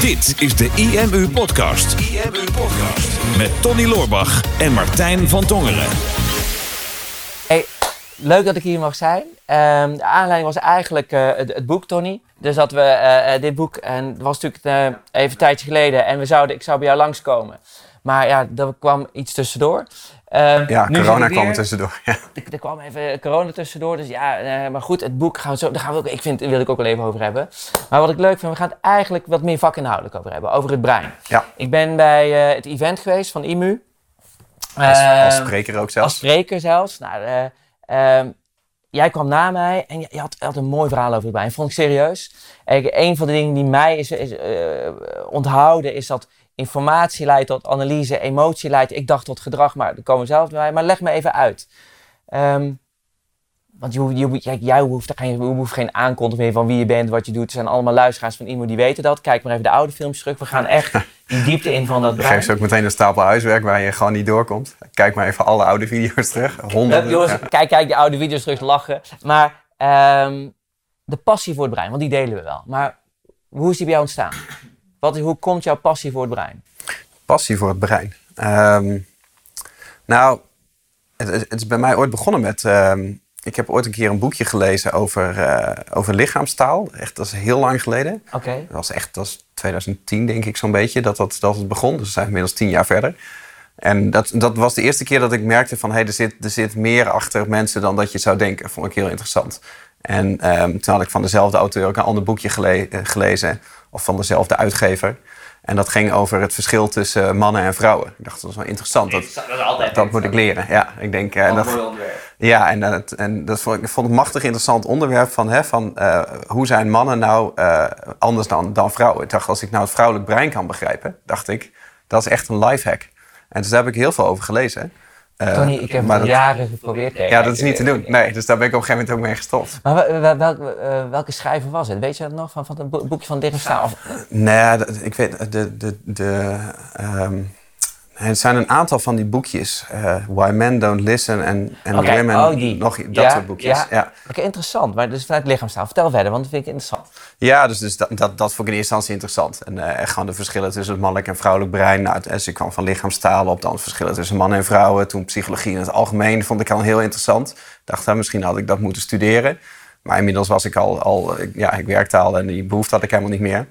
Dit is de IMU Podcast. IMU Podcast. Met Tony Loorbach en Martijn van Tongeren. Hey, leuk dat ik hier mag zijn. Ehm, de aanleiding was eigenlijk eh, het, boek, Tony. Dus dat we eh, eh, dit boek, en het was natuurlijk eh, even een tijdje geleden, en we zouden, ik zou bij jou langskomen. Maar ja, er kwam iets tussendoor. Ehm, Ja, corona kwam er tussendoor. Ja. Er, er kwam even corona tussendoor, dus ja, eh, maar goed, het boek gaan we zo, daar gaan we ook, ik vind, wil ik ook wel even over hebben. Maar wat ik leuk vind, we gaan het eigenlijk wat meer vakinhoudelijk over hebben, over het brein. Ja. Ik ben bij eh, het event geweest van IMU. Als, als Ehm, spreker ook als zelfs. spreker zelfs. Nou, eh, ehm, jij kwam na mij en je, had, een mooi verhaal over het brein. Vond ik serieus. En een van de dingen die mij is, is onthouden is dat informatie leidt tot analyse, emotie leidt, ik dacht tot gedrag, maar daar komen we zelf bij. Maar leg me even uit. Ehm, want je, je, jij, hoeft, geen, hoeft geen aankondiging van wie je bent, wat je doet. Er zijn allemaal luisteraars van iemand die weten dat. Kijk maar even de oude films terug. We gaan echt die diepte in van dat brein. geef ze ook meteen een stapel huiswerk waar je gewoon niet doorkomt. Kijk maar even alle oude video's terug. Honderden. Jongens, ja. kijk, kijk die oude video's terug lachen. Maar ehm, de passie voor het brein, want die delen we wel. Maar hoe is die bij jou ontstaan? Wat, hoe komt jouw passie voor het brein? Passie voor het brein. Ehm, nou, het, is- het is bij mij ooit begonnen met... ehm, ik heb ooit een keer een boekje gelezen over, eh, over lichaamstaal. Echt, dat is heel lang geleden. Oké. Dat was echt, dat is 2010 denk ik zo'n beetje, dat, dat, dat het begon. Dus we zijn inmiddels tien jaar verder. En dat, dat was de eerste keer dat ik merkte van... Hey, er, zit, er zit meer achter mensen dan dat je zou denken. Vond ik heel interessant. En ehm, toen had ik van dezelfde auteur ook een ander boekje gele- eh, gelezen. Of van dezelfde uitgever. En dat ging over het verschil tussen mannen en vrouwen. Ik dacht, dat is wel interessant. Dat, dat moet ik leren. Ja, ik denk... eh, dat, ja, en, dat, en dat vond ik, ik vond het een machtig interessant onderwerp van, hè, van eh, hoe zijn mannen nou eh, anders dan, dan vrouwen. Ik dacht, als ik nou het vrouwelijk brein kan begrijpen, dacht ik, dat is echt een lifehack. En dus daar heb ik heel veel over gelezen. Eh, Tony, ik heb dat- jaren geprobeerd. hè. Ja, dat is niet te doen. Nee, dus daar ben ik op een gegeven moment ook mee gestopt. Maar wel- wel- welke, eh, welke schrijver was het? Weet je dat nog? Van, van het bo- boekje van Lichaamstaal? Of- Nee, dat- ik weet, de, de, de, ehm, er zijn een aantal van die boekjes. eh, Why Men Don't Listen en and Women. oh, die. Nog, dat Ja, soort boekjes. ja. ja. Oké, interessant. Maar dus vanuit lichaamstaal. Vertel verder, want dat vind ik interessant. Ja, dus, dus dat, dat, dat vond ik in eerste instantie interessant. En eh, echt gewoon de verschillen tussen het mannelijk en vrouwelijk brein. Nou, het- ik kwam van lichaamstaal op, dan verschillen tussen mannen en vrouwen. Toen psychologie in het algemeen vond ik al heel interessant. Ik dacht, nou, misschien had ik dat moeten studeren. Maar inmiddels was ik al, al ja, ik werkte al en die behoefte had ik helemaal niet meer.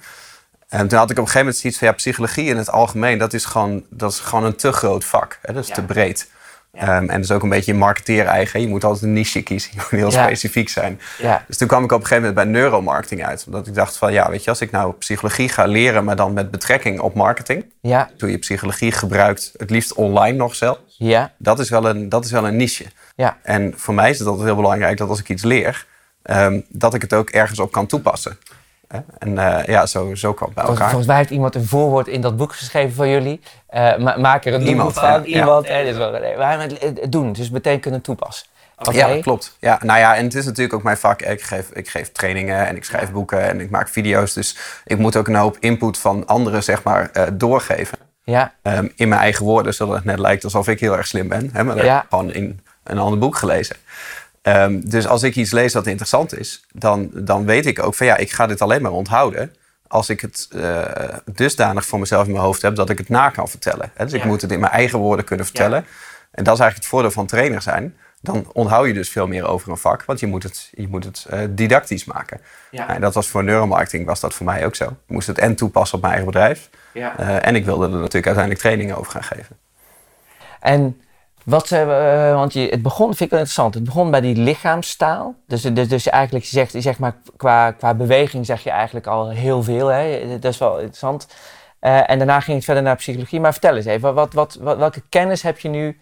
En toen had ik op een gegeven moment zoiets van, ja, psychologie in het algemeen, dat is gewoon, dat is gewoon een te groot vak. Hè? Dat is Ja. te breed. Ja. Ehm, en dat is ook een beetje marketeer-eigen. Je moet altijd een niche kiezen. Je moet heel Ja. specifiek zijn. Dus toen kwam ik op een gegeven moment bij neuromarketing uit. Omdat ik dacht van, ja, weet je, als ik nou psychologie ga leren, maar dan met betrekking op marketing. Ja. Hoe je psychologie gebruikt, het liefst online nog zelf. Ja. Dat is wel een, dat is wel een niche. Ja. En voor mij is het altijd heel belangrijk dat als ik iets leer, ehm, dat ik het ook ergens op kan toepassen. En eh, ja, zo, zo kwam het bij Volgens, elkaar. volgens mij heeft iemand een voorwoord in dat boek geschreven van jullie. Eh, ma maak er een Iemand, van. ja, ja. Iemand. wel, nee, maar het, doen, dus meteen kunnen toepassen. Oké. Ja, klopt. Ja, nou ja, en het is natuurlijk ook mijn vak. Ik geef, ik geef trainingen en ik schrijf boeken en ik maak video's. Dus ik moet ook een hoop input van anderen, zeg maar, eh, doorgeven. Ja, Ehm, in mijn eigen woorden, zodat het net lijkt alsof ik heel erg slim ben. Hè? Maar dat Ja. heb ik gewoon in een ander boek gelezen. Ehm, dus als ik iets lees dat interessant is, dan, dan weet ik ook van ja, ik ga dit alleen maar onthouden. Als ik het eh, dusdanig voor mezelf in mijn hoofd heb dat ik het na kan vertellen. Hè? Dus ik moet het in mijn eigen woorden kunnen vertellen. En dat is eigenlijk het voordeel van trainer zijn. Dan onthoud je dus veel meer over een vak, want je moet het, je moet het eh, didactisch maken. Ja. Nou, en dat was voor neuromarketing was dat voor mij ook zo. Ik moest het en toepassen op mijn eigen bedrijf. Ja. Eh, en ik wilde er natuurlijk uiteindelijk trainingen over gaan geven. En wat, eh, want je, het begon, vind ik wel interessant, het begon bij die lichaamstaal. Dus, dus, dus eigenlijk, je zegt, je zegt maar qua, qua beweging zeg je eigenlijk al heel veel. Hè? Dat is wel interessant. Eh, en daarna ging het verder naar psychologie. Maar vertel eens even, wat, wat, wat, welke kennis heb je nu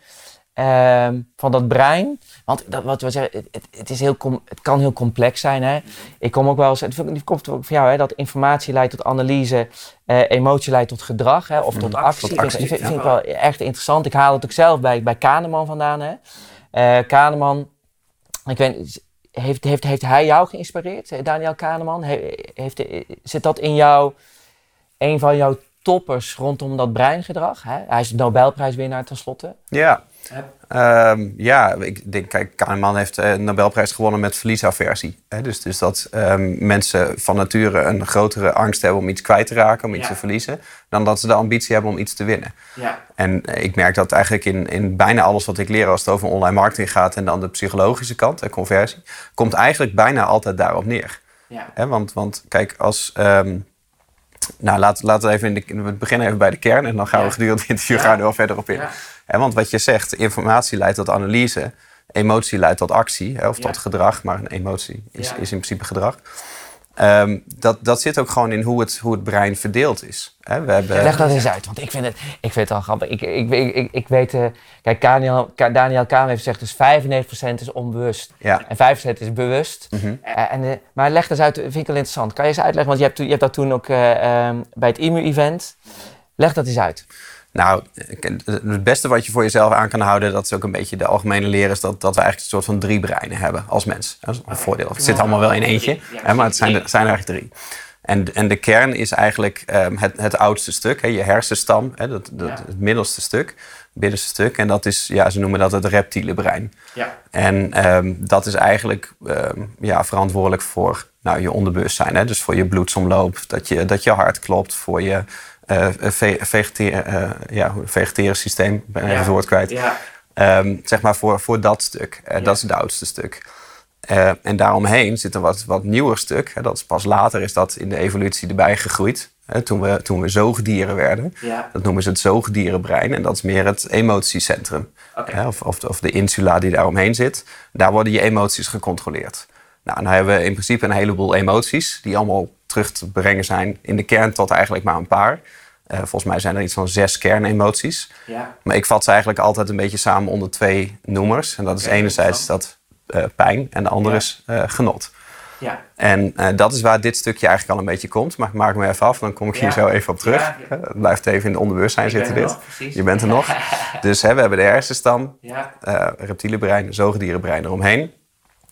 ehm, van dat brein? Want dat, wat we zeggen, het, het, het is heel com- het kan heel complex zijn. Hè? Ik kom ook wel eens, het komt ook van jou, hè, dat informatie leidt tot analyse, eh, emotie leidt tot gedrag hè, of tot Mhm, actie. tot Vind- actie, vind, ja. vind ik wel echt interessant. Ik haal het ook zelf bij, bij Kahneman vandaan. Hè? Eh, Kahneman, ik weet, heeft, heeft, heeft hij jou geïnspireerd, eh, Daniel Kahneman? He- heeft, zit dat in jou, een van jouw toppers rondom dat breingedrag? Hè? Hij is Nobelprijswinnaar tenslotte. Ja, Ehm, ja, ik denk, kijk, Kahneman heeft een Nobelprijs gewonnen met verliesaversie. Hè? Dus, dus dat ehm, mensen van nature een grotere angst hebben om iets kwijt te raken, om iets te verliezen, dan dat ze de ambitie hebben om iets te winnen. Ja. En eh, ik merk dat eigenlijk in, in bijna alles wat ik leer als het over online marketing gaat en dan de psychologische kant, de conversie, komt eigenlijk bijna altijd daarop neer. Ja. Hè? Want, want kijk, als. Ehm, nou, laten we even in de, we beginnen even bij de kern en dan gaan we gedurende het interview gaan we er wel verder op in. Want wat je zegt, informatie leidt tot analyse, emotie leidt tot actie of tot gedrag, maar een emotie is, is in principe gedrag. Um, dat, dat zit ook gewoon in hoe het, hoe het brein verdeeld is. we hebben... Leg dat eens uit, want ik vind het, ik vind het al grappig. Ik, ik, ik, ik, weet, uh, kijk, Daniel, Daniel Kahn heeft gezegd, dus 95% is onbewust ja. en 5% is bewust. Mm -hmm. uh, en, uh, maar leg dat eens uit, vind ik wel interessant. Kan je eens uitleggen, want je hebt, je hebt dat toen ook um, bij het IMU-event. Leg dat eens uit. Nou, het beste wat je voor jezelf aan kan houden, dat is ook een beetje de algemene leer, is dat, dat we eigenlijk een soort van drie breinen hebben als mens. Dat is een voordeel. Het zit allemaal wel in eentje, hè, maar het zijn er, zijn er eigenlijk drie. En, en de kern is eigenlijk um, het, het oudste stuk, hè, je hersenstam, hè, dat, dat, het middelste stuk, binnenste stuk. En dat is, ja, ze noemen dat het reptiele brein. Ja. En um, dat is eigenlijk um, ja, verantwoordelijk voor nou, je onderbewustzijn. Hè, dus voor je bloedsomloop, dat je, dat je hart klopt, voor je uh, vegeteren, uh, ja, vegeteren systeem, ben even het woord kwijt. Ja. Um, zeg maar voor, voor dat stuk. Uh, ja. Dat is het oudste stuk. En daaromheen zit een wat, wat nieuwer stuk. Hè, dat is pas later is dat in de evolutie erbij gegroeid. Hè, toen, we, toen we zoogdieren werden. Dat noemen ze het zoogdierenbrein. En dat is meer het emotiecentrum. Okay. Hè, of, of, of, de insula die daaromheen zit. Daar worden je emoties gecontroleerd. Nou, dan hebben we in principe een heleboel emoties... die allemaal terug te brengen zijn in de kern tot eigenlijk maar een paar. Uh, volgens mij zijn er iets van zes kernemoties. Ja. Maar ik vat ze eigenlijk altijd een beetje samen onder twee noemers. En dat is enerzijds dat uh, pijn en de andere is uh, genot. Ja. En dat is waar dit stukje eigenlijk al een beetje komt. Maar ik maak me even af, dan kom ik hier zo even op terug. Het blijft even in het onderbewustzijn zitten dit. Nog, Je bent er nog. dus hè, we hebben de hersenstam, ja. reptiele brein, zoogdierenbrein eromheen.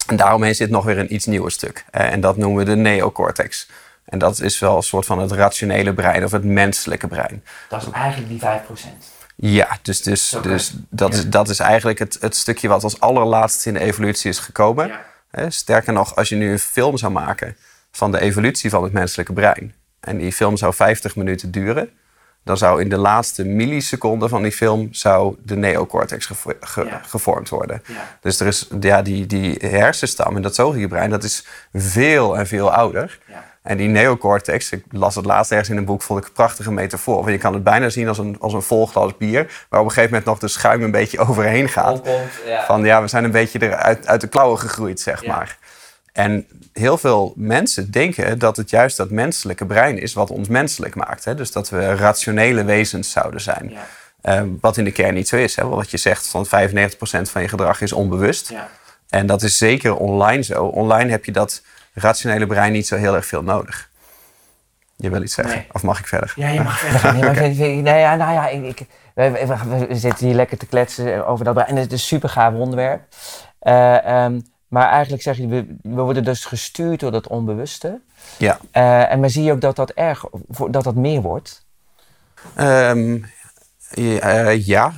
En daaromheen zit nog weer een iets nieuwer stuk. en dat noemen we de neocortex. En dat is wel een soort van het rationele brein of het menselijke brein. Dat is eigenlijk die 5%. Ja, dus, dus, dus dat, Is, dat is eigenlijk het, het stukje wat als allerlaatste in de evolutie is gekomen. Ja. Sterker nog, als je nu een film zou maken van de evolutie van het menselijke brein. En die film zou 50 minuten duren. Dan zou in de laatste milliseconde van die film zou de neocortex gevormd worden. Dus er is ja, die, die hersenstam in dat zoogdierbrein, dat is veel en veel ouder. Ja. En die neocortex, ik las het laatst ergens in een boek, vond ik een prachtige metafoor. Want je kan het bijna zien als een, als een vol glas bier, waar op een gegeven moment nog de schuim een beetje overheen gaat. ja. Van ja, we zijn een beetje eruit uit de klauwen gegroeid, zeg maar. En heel veel mensen denken dat het juist dat menselijke brein is wat ons menselijk maakt. Hè? Dus dat we rationele wezens zouden zijn. Ja. Uh, wat in de kern niet zo is. Hè? Wat je zegt, van 95% van je gedrag is onbewust. Ja. En dat is zeker online zo. Online heb je dat rationele brein niet zo heel erg veel nodig. Je wil iets zeggen? Of mag ik verder? Ja, je mag verder. nee, ja, nou ja, ik, ik we, we, zitten hier lekker te kletsen over dat brein. En het is een super gaaf onderwerp. Uh, um, maar eigenlijk zeg je, we, we, worden dus gestuurd door dat onbewuste. Ja. Uh, en maar zie je ook dat dat, erg, dat, dat meer wordt? Um, ja, uh, ja.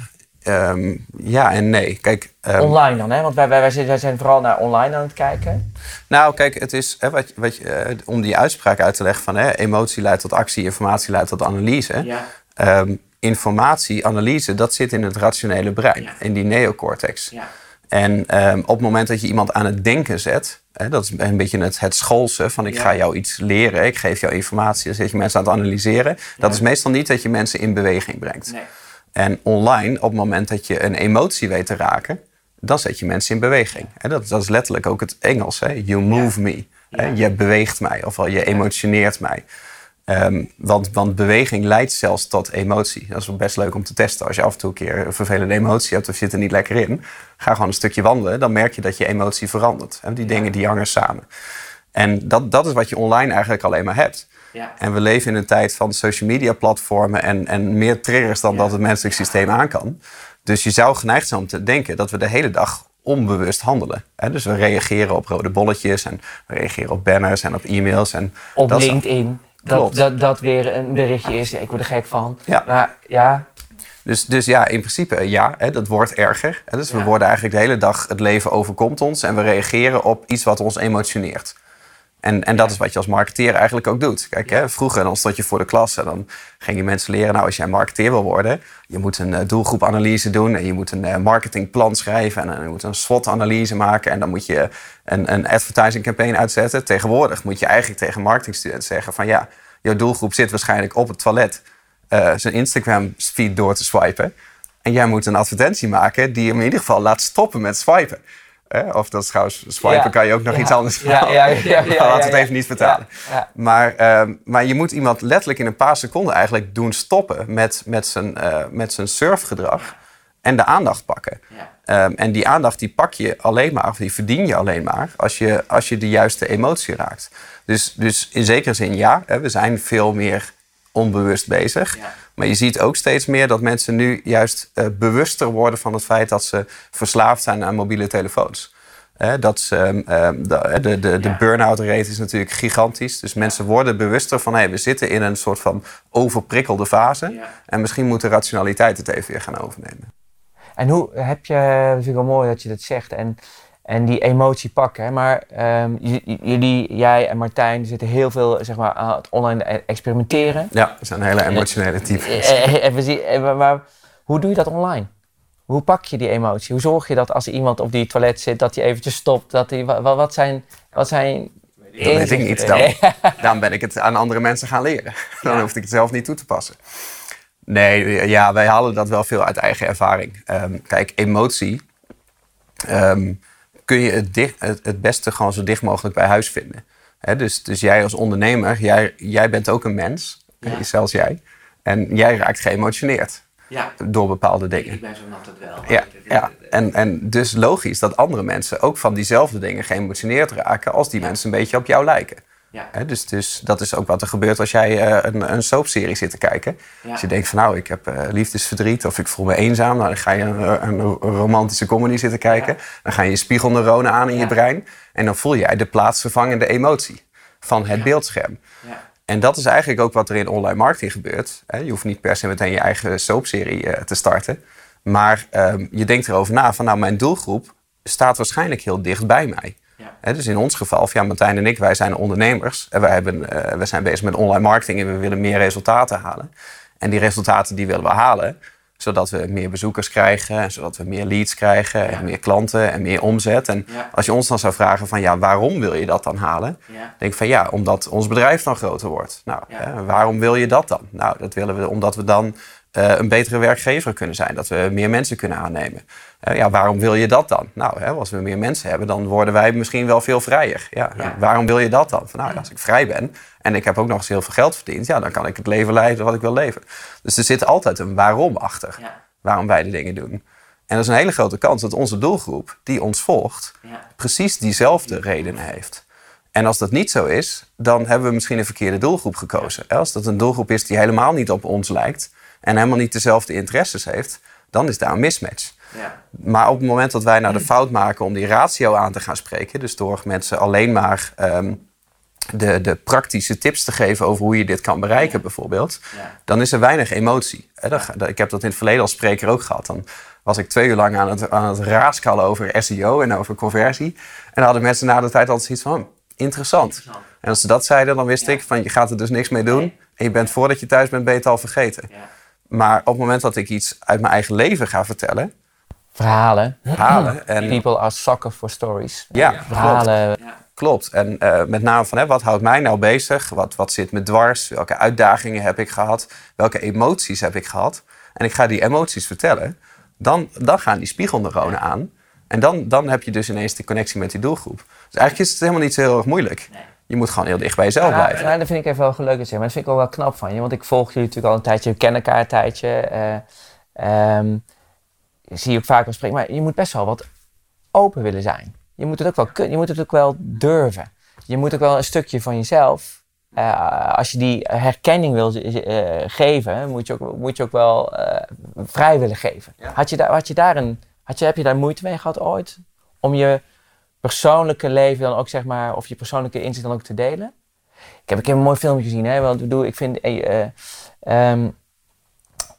Um, ja en nee. Kijk, um, online dan, hè? Want wij, wij, wij, zijn vooral naar online aan het kijken. Nou, kijk, het is hè, wat, wat, uh, om die uitspraak uit te leggen van hè, emotie leidt tot actie, informatie leidt tot analyse. Ja. Um, informatie, analyse, dat zit in het rationele brein, ja. in die neocortex. Ja. En op het moment dat je iemand aan het denken zet, hè, dat is een beetje het, het schoolse van ik ga jou iets leren, ik geef jou informatie, dan zet je mensen aan het analyseren. Dat is meestal niet dat je mensen in beweging brengt. Nee. En online, op het moment dat je een emotie weet te raken, dan zet je mensen in beweging. En dat, dat is letterlijk ook het Engels. Hè? You move me. Hè? Je beweegt mij, ofwel je emotioneert mij. Um, want, want beweging leidt zelfs tot emotie. Dat is best leuk om te testen. Als je af en toe een keer een vervelende emotie hebt of je zit er niet lekker in, ga gewoon een stukje wandelen. Dan merk je dat je emotie verandert. En die dingen die hangen samen. En dat, dat is wat je online eigenlijk alleen maar hebt. Ja. En we leven in een tijd van social media platformen en, en meer triggers dan dat het menselijk systeem aan kan. Dus je zou geneigd zijn om te denken dat we de hele dag onbewust handelen. Dus we reageren op rode bolletjes en we reageren op banners en op e-mails. En op LinkedIn. Dat, dat, dat weer een berichtje is. ik word er gek van. Ja. Maar ja, Dus, dus ja, in principe ja, hè, dat wordt erger. Hè, dus we worden eigenlijk de hele dag, het leven overkomt ons en we reageren op iets wat ons emotioneert. En, en dat is wat je als marketeer eigenlijk ook doet. Kijk, hè, vroeger dan stond je voor de klas en dan ging je mensen leren... nou, als jij marketeer wil worden, je moet een uh, doelgroepanalyse doen... en je moet een uh, marketingplan schrijven en je moet een SWOT-analyse maken... en dan moet je een, een advertising campaign uitzetten. Tegenwoordig moet je eigenlijk tegen marketingstudenten zeggen van... ja, jouw doelgroep zit waarschijnlijk op het toilet zijn Instagram-feed door te swipen... en jij moet een advertentie maken die hem in ieder geval laat stoppen met swipen... Of dat is trouwens, swipen kan je ook nog iets anders Ja, ja, ja. Laten we het even niet vertalen. Maar, uh, maar je moet iemand letterlijk in een paar seconden eigenlijk doen stoppen met, met, zijn, uh, met zijn surfgedrag. En de aandacht pakken. Um, en die aandacht die pak je alleen maar, of die verdien je alleen maar, als je, als je de juiste emotie raakt. Dus, dus in zekere zin ja, hè, we zijn veel meer onbewust bezig. Maar je ziet ook steeds meer dat mensen nu juist uh, bewuster worden van het feit dat ze verslaafd zijn aan mobiele telefoons. dat ze, um, de, de, de, de burn-out rate is natuurlijk gigantisch. Dus mensen worden bewuster van hey, we zitten in een soort van overprikkelde fase. Ja. En misschien moet de rationaliteit het even weer gaan overnemen. En hoe heb je, natuurlijk wel mooi dat je dat zegt. En en die emotie pakken. Maar um, jullie, jij en Martijn zitten heel veel zeg maar, aan het online experimenteren. Ja, we zijn hele emotionele types. Maar hoe doe je dat online? Hoe pak je die emotie? Hoe zorg je dat als iemand op die toilet zit, dat hij eventjes stopt? Dat hij, wat, wat zijn... Wat zijn dat weet ik niet. Dan, dan ben ik het aan andere mensen gaan leren. Dan ja. hoef ik het zelf niet toe te passen. Nee, ja, wij halen dat wel veel uit eigen ervaring. Um, kijk, emotie... Um, kun je het, dicht, het, beste gewoon zo dicht mogelijk bij huis vinden. dus, dus jij als ondernemer, jij, jij bent ook een mens, ja. zelfs jij. En jij raakt geëmotioneerd ja. door bepaalde dingen. Ik ben zo nat het wel. Ja, ja. En, en dus logisch dat andere mensen ook van diezelfde dingen geëmotioneerd raken als die mensen een beetje op jou lijken. Ja. dus, dus dat is ook wat er gebeurt als jij uh, een, een soapserie zit te kijken. Als je denkt van nou, ik heb uh, liefdesverdriet of ik voel me eenzaam. Nou, dan ga je een, een romantische comedy zitten kijken. Dan ga je spiegelneuronen aan in je brein. En dan voel jij de plaatsvervangende emotie van het beeldscherm. En dat is eigenlijk ook wat er in online marketing gebeurt. Je hoeft niet per se meteen je eigen soapserie uh, te starten. Maar ehm, je denkt erover na van nou, mijn doelgroep staat waarschijnlijk heel dicht bij mij dus in ons geval, ja, Martijn en ik, wij zijn ondernemers. En wij, hebben, uh, wij zijn bezig met online marketing en we willen meer resultaten halen. En die resultaten die willen we halen, zodat we meer bezoekers krijgen, en zodat we meer leads krijgen, en meer klanten en meer omzet. En als je ons dan zou vragen van ja, waarom wil je dat dan halen? Denk ik van ja, omdat ons bedrijf dan groter wordt. Nou, waarom wil je dat dan? Nou, dat willen we omdat we dan een betere werkgever kunnen zijn. Dat we meer mensen kunnen aannemen. Uh, ja, waarom wil je dat dan? Nou, hè, als we meer mensen hebben, dan worden wij misschien wel veel vrijer. Ja, ja. Waarom wil je dat dan? Van, nou, als ik vrij ben en ik heb ook nog eens heel veel geld verdiend, ja, dan kan ik het leven leiden wat ik wil leven. Dus er zit altijd een waarom achter. Ja. Waarom wij de dingen doen. En er is een hele grote kans dat onze doelgroep die ons volgt, precies diezelfde redenen heeft. En als dat niet zo is, dan hebben we misschien een verkeerde doelgroep gekozen. Als dat een doelgroep is die helemaal niet op ons lijkt, en helemaal niet dezelfde interesses heeft, dan is daar een mismatch. Ja. Maar op het moment dat wij nou de fout maken om die ratio aan te gaan spreken, dus door mensen alleen maar um, de, de praktische tips te geven over hoe je dit kan bereiken, bijvoorbeeld, ja. dan is er weinig emotie. Ik heb dat in het verleden als spreker ook gehad. Dan was ik twee uur lang aan het, aan het raaskallen over SEO en over conversie. En dan hadden mensen na de tijd altijd iets van, interessant. interessant. En als ze dat zeiden, dan wist ik van, je gaat er dus niks mee doen. En je bent voordat je thuis bent, ben je het al vergeten. Maar op het moment dat ik iets uit mijn eigen leven ga vertellen. Verhalen. Verhalen. En, People are sucker for stories. Ja, verhalen. Klopt. klopt. En uh, met name van hè, wat houdt mij nou bezig? Wat, wat zit me dwars? Welke uitdagingen heb ik gehad? Welke emoties heb ik gehad? En ik ga die emoties vertellen. Dan, dan gaan die spiegelneuronen aan. En dan, dan heb je dus ineens de connectie met die doelgroep. Dus eigenlijk is het helemaal niet zo heel erg moeilijk. Nee je moet gewoon heel dicht bij jezelf blijven. Ja, dat vind ik even wel leuk te zeggen. Maar dat vind ik ook wel knap van je. Want ik volg jullie natuurlijk al een tijdje. We kennen elkaar een tijdje. Uh, um, zie je ook vaak wel spreken. Maar je moet best wel wat open willen zijn. Je moet het ook wel kunnen. Je moet het ook wel durven. Je moet ook wel een stukje van jezelf... Uh, als je die herkenning wil uh, geven, moet je ook, moet je ook wel vrij willen geven. Had, je daar, had je daar een, had je, heb je daar moeite mee gehad ooit? Om je persoonlijke leven dan ook, zeg maar, of je persoonlijke inzicht dan ook te delen. Ik heb, heb een mooi filmpje gezien, hè, want ik bedoel, ik vind, uh, um,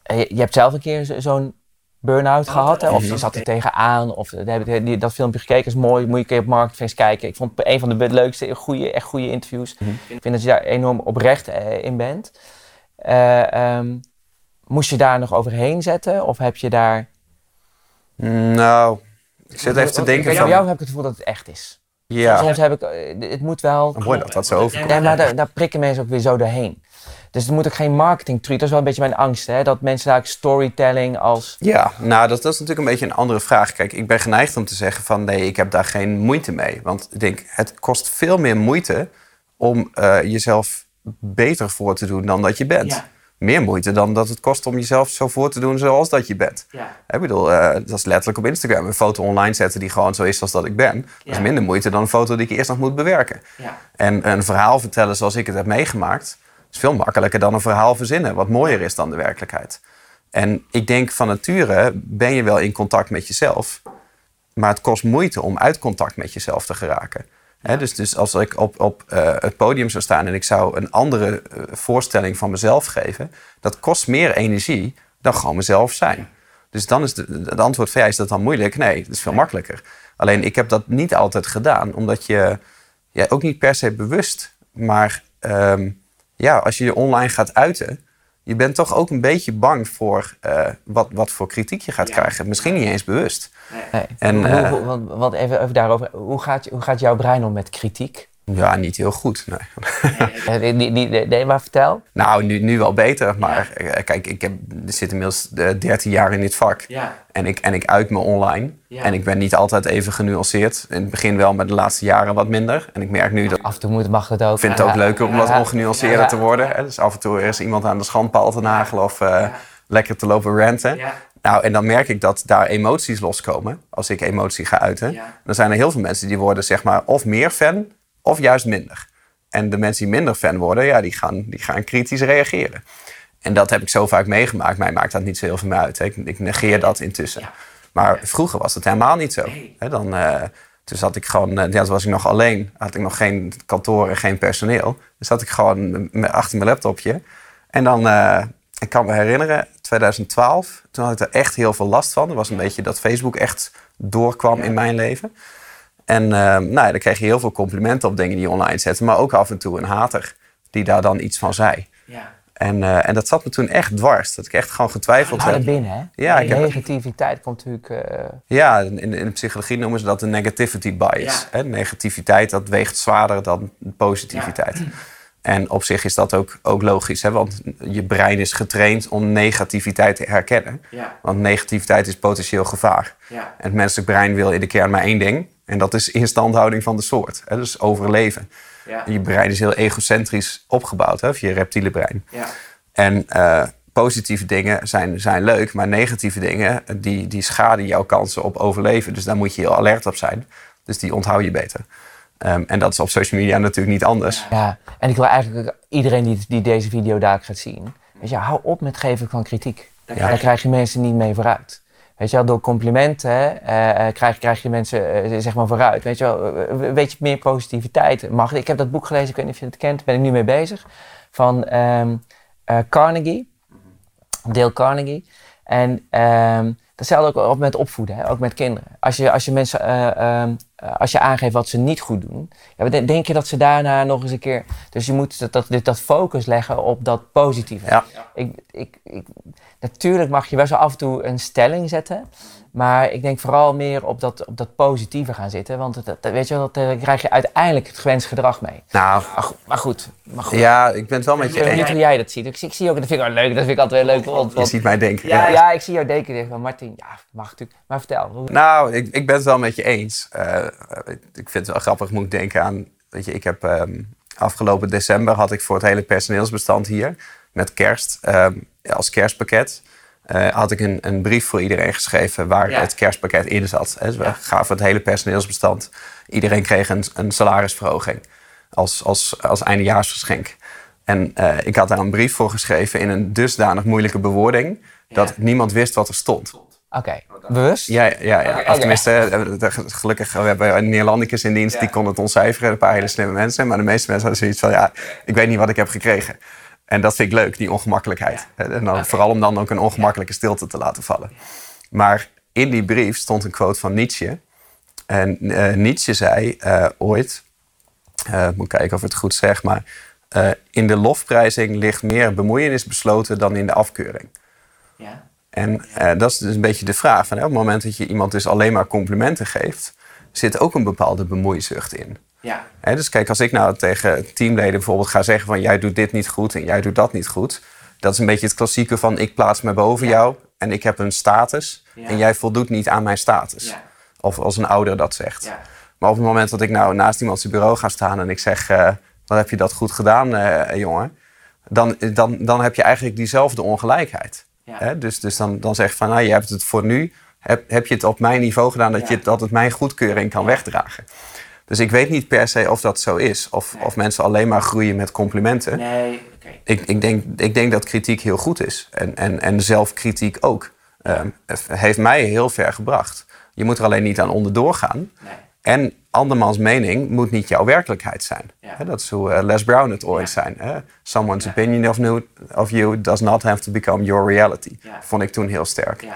eh, je, je hebt zelf een keer zo- zo'n burn-out gehad, hè? of je zat er tegenaan, of eh, heb je die- dat filmpje gekeken, is mooi, moet je een keer op Marketplace kijken. Ik vond het een van de leukste, goede, echt goede interviews. Ik vind dat je daar enorm oprecht eh, in bent. Eh, ehm, moest je daar nog overheen zetten, of heb je daar... Nou, ik zit even te denken van... Bij jou heb ik het gevoel dat het echt is. Ja, Soms heb ik, eh, het moet wel... mooi dat dat zo overkomt. Nee, maar daar, daar prikken mensen ook weer zo doorheen. Dus het moet ook geen marketing truc. Dat is wel een beetje mijn angst, hè? dat mensen daar storytelling als... Ja, nou, dat, dat is natuurlijk een beetje een andere vraag. Kijk, ik ben geneigd om te zeggen van nee, ik heb daar geen moeite mee. Want ik denk, het kost veel meer moeite om eh, jezelf beter voor te doen dan dat je bent. Ja. Meer moeite dan dat het kost om jezelf zo voor te doen zoals dat je bent. Ik bedoel, eh, dat is letterlijk op Instagram. Een foto online zetten die gewoon zo is als dat ik ben. Dat is Ja. minder moeite dan een foto die ik eerst nog moet bewerken. En een verhaal vertellen zoals ik het heb meegemaakt... is veel makkelijker dan een verhaal verzinnen... wat mooier is dan de werkelijkheid. En ik denk van nature ben je wel in contact met jezelf... maar het kost moeite om uit contact met jezelf te geraken. Dus, dus als ik op, op eh, het podium zou staan... en ik zou een andere eh, voorstelling van mezelf geven... dat kost meer energie dan gewoon mezelf zijn. Dus dan is het antwoord van ja, is dat dan moeilijk? Nee, het is veel makkelijker. Alleen ik heb dat niet altijd gedaan, omdat je ja, ook niet per se bewust, maar ehm, ja, als je je online gaat uiten, je bent toch ook een beetje bang voor eh, wat, wat voor kritiek je gaat krijgen. Misschien niet eens bewust. Nee. En, hoe, eh, want even, even daarover. Hoe gaat, hoe gaat jouw brein om met kritiek? Ja, niet heel goed. Nee. Die, die, nee, maar vertel. Nou, nu, nu wel beter, maar eh, kijk, ik heb, zit inmiddels eh, 13 jaar in dit vak. En ik, en ik uit me online. Ja. En ik ben niet altijd even genuanceerd. In het begin wel, maar de laatste jaren wat minder. En ik merk nu dat Af en toe moet, mag het ook. Ik vind het ook Ja. leuker om wat Ja. ongenuanceerder Ja. te worden. Hè? Dus af en toe is iemand aan de schandpaal te nagelen of eh, lekker te lopen ranten. Nou, en dan merk ik dat daar emoties loskomen als ik emotie ga uiten. Ja. Dan zijn er heel veel mensen die worden zeg maar of meer fan of juist minder. En de mensen die minder fan worden, ja, die gaan, die gaan kritisch reageren. En dat heb ik zo vaak meegemaakt. Mij maakt dat niet zo heel veel meer uit. hè. Ik, ik negeer dat intussen. Maar vroeger was het helemaal niet zo. Hè, dan, eh, toen zat ik gewoon, eh, ja, toen was ik nog alleen. Had ik nog geen kantoor en geen personeel. Dan zat ik gewoon achter mijn laptopje. En dan, eh, ik kan me herinneren, 2012, toen had ik er echt heel veel last van. Er was een beetje dat Facebook echt doorkwam in mijn leven. En eh, nou ja, dan kreeg je heel veel complimenten op dingen die je online zette. Maar ook af en toe een hater die daar dan iets van zei. En, eh, en dat zat me toen echt dwars. Dat ik echt gewoon getwijfeld Naar heb. binnen, hè? Ja, heb- negativiteit komt natuurlijk... eh, Ja, in, in de psychologie noemen ze dat de negativity bias. Hè, negativiteit dat weegt zwaarder dan positiviteit. En op zich is dat ook, ook logisch, hè, want je brein is getraind om negativiteit te herkennen. Want negativiteit is potentieel gevaar. En het menselijk brein wil in de kern maar één ding. En dat is instandhouding van de soort. Hè, dus overleven. Je brein is heel egocentrisch opgebouwd, hè, of je reptiele brein. En eh, positieve dingen zijn, zijn leuk, maar negatieve dingen die, die schaden jouw kansen op overleven. Dus daar moet je heel alert op zijn. Dus die onthoud je beter. Ehm, en dat is op social media natuurlijk niet anders. Ja, en ik wil eigenlijk iedereen die, die deze video daar gaat zien, weet je, hou op met geven van kritiek. Daar krijg je mensen niet mee vooruit. Weet je wel, door complimenten eh, eh, krijg, krijg je mensen eh, zeg maar vooruit. Weet je wel, een beetje meer positiviteit mag. Ik heb dat boek gelezen, ik weet niet of je het kent, daar ben ik nu mee bezig. Van ehm, eh, Carnegie, Dale Carnegie. En ehm datzelfde ook op met opvoeden, hè, ook met kinderen. Als je, als je mensen, eh, ehm, eh, als je aangeeft wat ze niet goed doen, ja, denk je dat ze daarna nog eens een keer. Dus je moet dat, dat, dat focus leggen op dat positieve. Ja. Ik, ik, ik, natuurlijk mag je wel af en toe een stelling zetten. Maar ik denk vooral meer op dat, op dat positieve gaan zitten. Want dat, dat- weet je wel, dat, eh, krijg je uiteindelijk het gewenst gedrag mee. Nou, Maar goed, maar goed. Maar goed. ja, ik ben het wel met Ik je weet eens. niet hoe jij dat ziet. Ik, zie- ik zie ook, dat vind ik wel leuk. Dat vind ik altijd wel leuk. Want, Je ziet mij denken. ja, ja, ik zie jou denken. denk van Martin, ja, mag natuurlijk. Maar vertel. hoe- Nou, ik, ik ben het wel met je eens. Eh, ik vind het wel grappig, moet ik denken aan... Weet je, ik heb ehm, afgelopen december had ik voor het hele personeelsbestand hier... met kerst, ehm, als kerstpakket... eh, had ik een, een brief voor iedereen geschreven waar Ja. het kerstpakket in zat. Hè. Dus we gaven het hele personeelsbestand. Iedereen kreeg een, een salarisverhoging als, als, als eindejaarsgeschenk. En eh, ik had daar een brief voor geschreven in een dusdanig moeilijke bewoording... dat niemand wist wat er stond. Oké, bewust? Ja, ja, ja. Of tenminste, eh, gelukkig, we hebben een Neerlandicus in dienst, die kon het ontcijferen. Een paar hele slimme mensen. Maar de meeste mensen hadden zoiets van, ja, ik weet niet wat ik heb gekregen. En dat vind ik leuk, die ongemakkelijkheid. En dan, Vooral om dan ook een ongemakkelijke stilte te laten vallen. Maar in die brief stond een quote van Nietzsche. En uh, Nietzsche zei uh, ooit, uh, moet kijken of ik het goed zeg, maar in de lofprijzing ligt meer bemoeienis besloten dan in de afkeuring. Ja. En dat is dus een beetje de vraag. Van, op het moment dat je iemand dus alleen maar complimenten geeft, zit ook een bepaalde bemoeizucht in. Ja. dus kijk, als ik nou tegen teamleden bijvoorbeeld ga zeggen van jij doet dit niet goed en jij doet dat niet goed. Dat is een beetje het klassieke van ik plaats me boven jou en ik heb een status en jij voldoet niet aan mijn status. Of als een ouder dat zegt. Maar op het moment dat ik nou naast iemand zijn bureau ga staan en ik zeg, uh, wat heb je dat goed gedaan, uh, jongen? Dan, dan, dan heb je eigenlijk diezelfde ongelijkheid. Dus, dus dan, dan zeg je van, nou, je hebt het voor nu, heb, heb je het op mijn niveau gedaan dat, je, dat het mijn goedkeuring kan wegdragen. Dus ik weet niet per se of dat zo is. Of, of mensen alleen maar groeien met complimenten. Nee, okay. ik, ik, denk, ik denk dat kritiek heel goed is. En, en, en zelfkritiek ook. Um, heeft mij heel ver gebracht. Je moet er alleen niet aan onderdoor gaan. Nee. En andermans mening moet niet jouw werkelijkheid zijn. Ja. dat is hoe uh, Les Brown het ooit ja. zijn. Someone's opinion of, new, of, you does not have to become your reality. Vond ik toen heel sterk.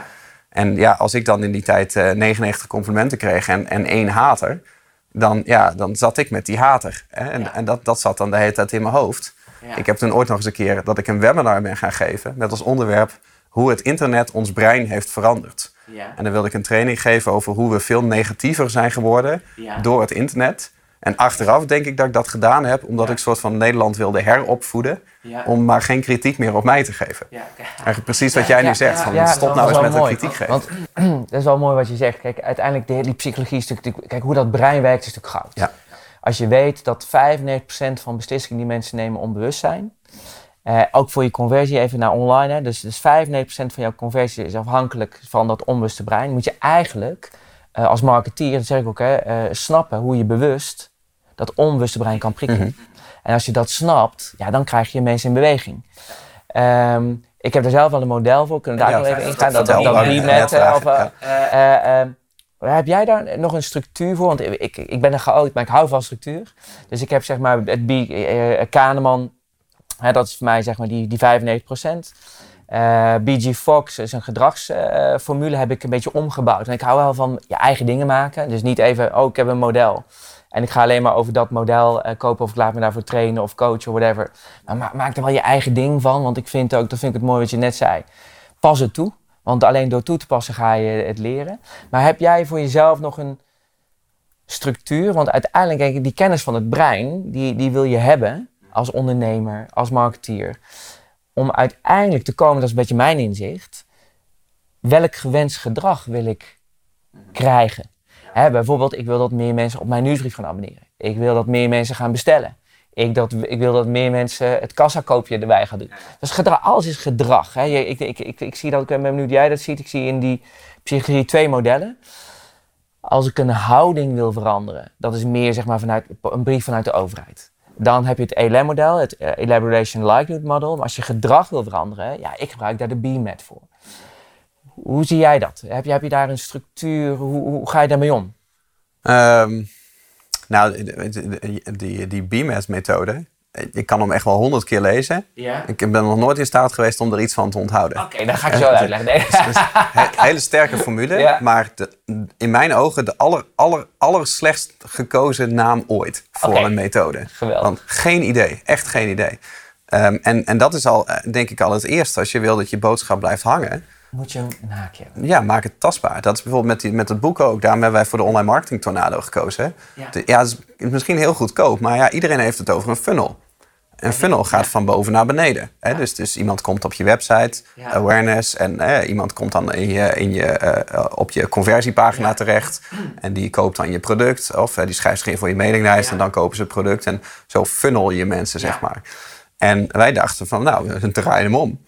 En ja, als ik dan in die tijd uh, 99 complimenten kreeg en, en één hater dan, ja, dan zat ik met die hater. Hè? En, en dat, dat zat dan de hele tijd in mijn hoofd. Ik heb toen ooit nog eens een keer dat ik een webinar ben gaan geven met als onderwerp hoe het internet ons brein heeft veranderd. Ja. En dan wilde ik een training geven over hoe we veel negatiever zijn geworden door het internet. En achteraf denk ik dat ik dat gedaan heb omdat ik soort van Nederland wilde heropvoeden. Om maar geen kritiek meer op mij te geven. Eigenlijk precies wat jij nu zegt. Van, stop nou eens met de kritiek geven. Want dat is wel mooi wat je zegt. Kijk, uiteindelijk de hele psychologie is natuurlijk... Kijk, hoe dat brein werkt is natuurlijk goud. Als je weet dat 95% van beslissingen die mensen nemen onbewust zijn... Uh, ook voor je conversie, even naar online. Hè. Dus, dus 95% van jouw conversie is afhankelijk van dat onbewuste brein. Moet je eigenlijk uh, als marketeer, dat zeg ik ook, hè, uh, snappen hoe je bewust dat onbewuste brein kan prikkelen. Mhm. En als je dat snapt, ja, dan krijg je mensen in beweging. Um, ik heb er zelf wel een model voor, kunnen daar ja, nog even ingaan. Dat, dat, dat met, uh, of, uh, uh, heb jij daar nog een structuur voor? Want ik, ik ben een chaot, maar ik hou van structuur. Dus ik heb zeg maar het B, Kahneman, hè, dat is voor mij zeg maar die, die 95%. Uh, BG Fox is een gedragsformule, heb ik een beetje omgebouwd. En ik hou wel van je eigen dingen maken. Dus niet even, oh, ik heb een model. En ik ga alleen maar over dat model uh, kopen of ik laat me daarvoor trainen of coachen of whatever. Maar maak er wel je eigen ding van, want ik vind ook, dat vind ik het mooi wat je net zei. Pas het toe, want alleen door toe te passen ga je het leren. Maar heb jij voor jezelf nog een structuur? Want uiteindelijk, kijk, die kennis van het brein, die, die wil je hebben als ondernemer, als marketeer. Om uiteindelijk te komen, dat is een beetje mijn inzicht. Welk gewenst gedrag wil ik krijgen? Hè, bijvoorbeeld, ik wil dat meer mensen op mijn nieuwsbrief gaan abonneren. Ik wil dat meer mensen gaan bestellen. Ik, dat, ik wil dat meer mensen het kassakoopje erbij gaan doen. Dus gedrag, alles is gedrag. Hè. Ik, ik, ik, zie dat, ik ben benieuwd jij dat ziet. Ik zie in die psychologie twee modellen. Als ik een houding wil veranderen, dat is meer zeg maar vanuit een brief vanuit de overheid. Dan heb je het ELM-model, het eh, Elaboration Likelihood Model. Maar als je gedrag wil veranderen, ja, ik gebruik daar de BMAT voor. Hoe zie jij dat? Heb je, heb je daar een structuur? Hoe, hoe ga je daarmee om? Um, nou, die, die, BMAT-methode, ik kan hem echt wel honderd keer lezen. Ja? Ik ben nog nooit in staat geweest om er iets van te onthouden. Oké, dan ga ik zo uitleggen. Nee. een hele sterke formule, maar de, in mijn ogen de aller, aller, aller slechtst gekozen naam ooit voor een methode. Geweldig. Want geen idee, echt geen idee. Um, en, en dat is al, eh, denk ik, al het eerste. Als je wil dat je boodschap blijft hangen, moet je hem naakje Ja, maak het tastbaar. Dat is bijvoorbeeld met, die, met het boek ook. Daarom hebben wij voor de online marketing tornado gekozen. Ja, ja het is misschien heel goedkoop, maar ja, iedereen heeft het over een funnel. Een funnel gaat van boven naar beneden. Hè? Dus, dus iemand komt op je website, awareness, en iemand komt dan in je, in je, uh, op je conversiepagina terecht. En die koopt dan je product, of uh, die schrijft zich in voor je mailinglijst en dan kopen ze het product. En zo funnel je mensen, zeg maar. En wij dachten van, nou, we draaien hem om.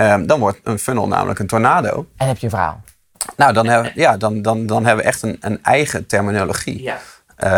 Um, dan wordt een funnel namelijk een tornado. En heb je een verhaal. Nou, dan hebben, ja, dan, dan, dan hebben we echt een, een eigen terminologie. Ja.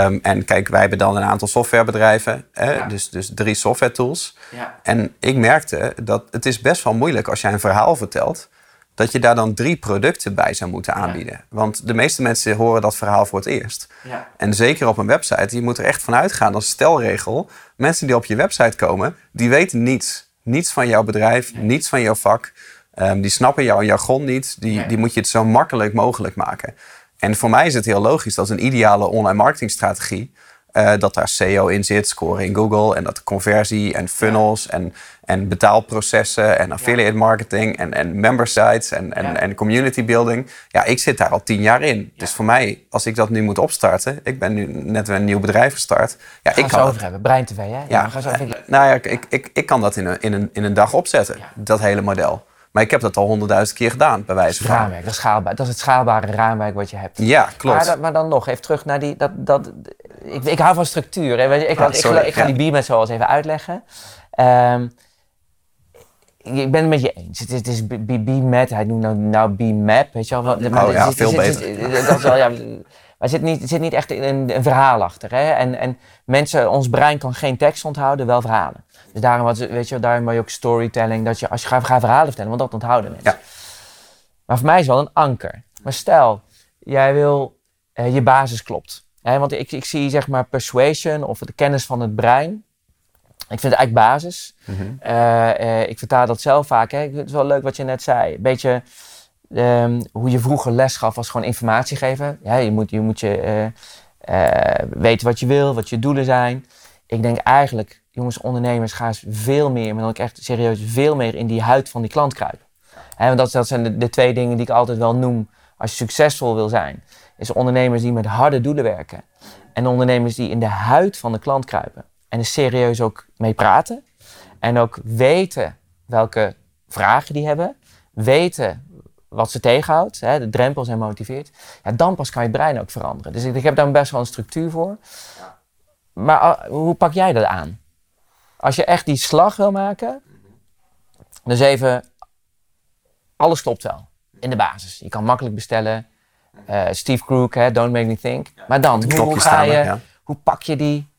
Um, en kijk, wij hebben dan een aantal softwarebedrijven, hè, dus, dus drie software tools. Ja. En ik merkte dat het is best wel moeilijk als jij een verhaal vertelt, dat je daar dan drie producten bij zou moeten aanbieden. Ja. Want de meeste mensen horen dat verhaal voor het eerst. Ja. En zeker op een website, je moet er echt van uitgaan als stelregel, mensen die op je website komen, die weten niets niets van jouw bedrijf, niets van jouw vak. Ehm, die snappen jouw jargon niet. Die, die moet je het zo makkelijk mogelijk maken. En voor mij is het heel logisch dat een ideale online marketingstrategie uh, dat daar SEO in zit, scoren in Google en dat de conversie en funnels en, en betaalprocessen en affiliate marketing en, en member sites en, en, en community building. Ja, ik zit daar al tien jaar in. Dus voor mij, als ik dat nu moet opstarten, ik ben nu net weer een nieuw bedrijf gestart. Ja, ik kan het over hebben. Brein TV, hè? Ja, ja, zo nou ja, ik, ik, ik kan dat in een, in een, in een dag opzetten, dat hele model. Maar ik heb dat al honderdduizend keer gedaan, bij wijze van. Raamwerk, dat is, schaalbaar, dat is het schaalbare raamwerk wat je hebt. Ja, klopt. Maar, maar dan nog, even terug naar die. Dat, dat, ik, ik hou van structuur. Hè. Ik, ik, ik, ik, ga die BMAT zoals even uitleggen. Um, ik ben het met je eens. Het is, het is BMAT, hij noemt nou, nou BMAP, weet je wel. Maar oh ja, veel beter. dat is wel, ja, maar er zit niet, zit niet echt een, een verhaal achter. Hè? En, en mensen, ons brein kan geen tekst onthouden, wel verhalen. Dus daarom, wat, weet je, daarom je ook storytelling, dat je als je gaat, gaat verhalen vertellen, want dat onthouden mensen. Ja. Maar voor mij is het wel een anker. Maar stel, jij wil, uh, je basis klopt. Hè? Want ik, ik zie zeg maar persuasion of de kennis van het brein. Ik vind het eigenlijk basis. Mm -hmm. uh, uh, ik vertaal dat zelf vaak. Hè? Het is wel leuk wat je net zei. Een beetje um, hoe je vroeger les gaf was gewoon informatie geven. Ja, je moet je, moet je weten wat je wil, wat je doelen zijn. Ik denk eigenlijk jongens, ondernemers, gaan veel meer, maar dan ook echt serieus veel meer in die huid van die klant kruipen. He, want dat, dat zijn de, de, twee dingen die ik altijd wel noem als je succesvol wil zijn. Is ondernemers die met harde doelen werken. En ondernemers die in de huid van de klant kruipen. En er serieus ook mee praten. En ook weten welke vragen die hebben. Weten wat ze tegenhoudt, hè, de drempels en motiveert. Ja, dan pas kan je brein ook veranderen. Dus ik, ik heb daar best wel een structuur voor. Maar ah, hoe pak jij dat aan? Als je echt die slag wil maken, dus even, alles klopt wel in de basis. Je kan makkelijk bestellen. Uh, Steve Crook, hè, Don't Make Me Think. Maar dan, hoe, ga je, hoe pak je die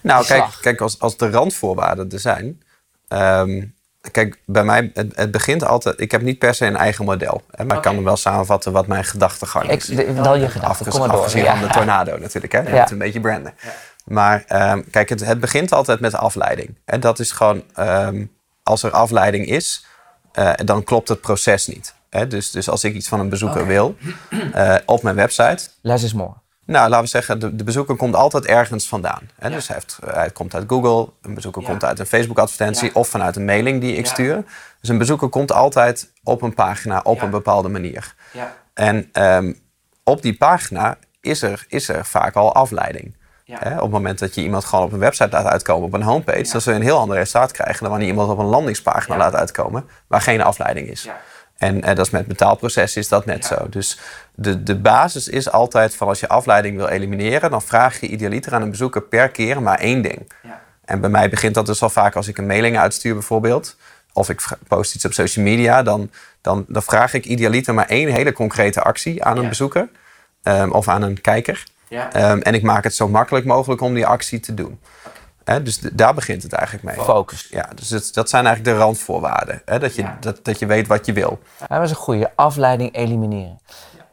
Nou, kijk, kijk als, als de randvoorwaarden er zijn... Um, kijk, bij mij, het, het, begint altijd... Ik heb niet per se een eigen model. Hè, maar ik kan hem wel samenvatten wat mijn gedachtegang is. Ik, wel je gedachten, kom maar door. Afgezien van de tornado natuurlijk, hè. Je ja. een beetje branden. Ja. Maar um, kijk, het, het, begint altijd met afleiding. En dat is gewoon, um, als er afleiding is, uh, dan klopt het proces niet. Hè? Dus, dus als ik iets van een bezoeker okay. wil uh, op mijn website. Less is more. Nou, laten we zeggen, de, de bezoeker komt altijd ergens vandaan. Hè? Ja. Dus hij, heeft, hij, komt uit Google, een bezoeker ja. komt uit een Facebook-advertentie ja. of vanuit een mailing die ik stuur. Dus een bezoeker komt altijd op een pagina op een bepaalde manier. En um, op die pagina is er, is er vaak al afleiding. Hè, op het moment dat je iemand gewoon op een website laat uitkomen, op een homepage, dan zul je een heel ander resultaat krijgen dan wanneer iemand op een landingspagina laat uitkomen waar geen afleiding is. En eh, dat is met betaalprocessen is dat net zo. Dus de, de basis is altijd van als je afleiding wil elimineren, dan vraag je idealiter aan een bezoeker per keer maar één ding. En bij mij begint dat dus al vaak als ik een mailing uitstuur bijvoorbeeld, of ik post iets op social media, dan, dan, dan vraag ik idealiter maar één hele concrete actie aan een bezoeker um, of aan een kijker. Ja. Um, en ik maak het zo makkelijk mogelijk om die actie te doen. Okay. Dus daar begint het eigenlijk mee. Focus. Ja, dus het, dat zijn eigenlijk de randvoorwaarden. dat, je, ja. dat, dat je weet wat je wil. Dat is een goede afleiding elimineren.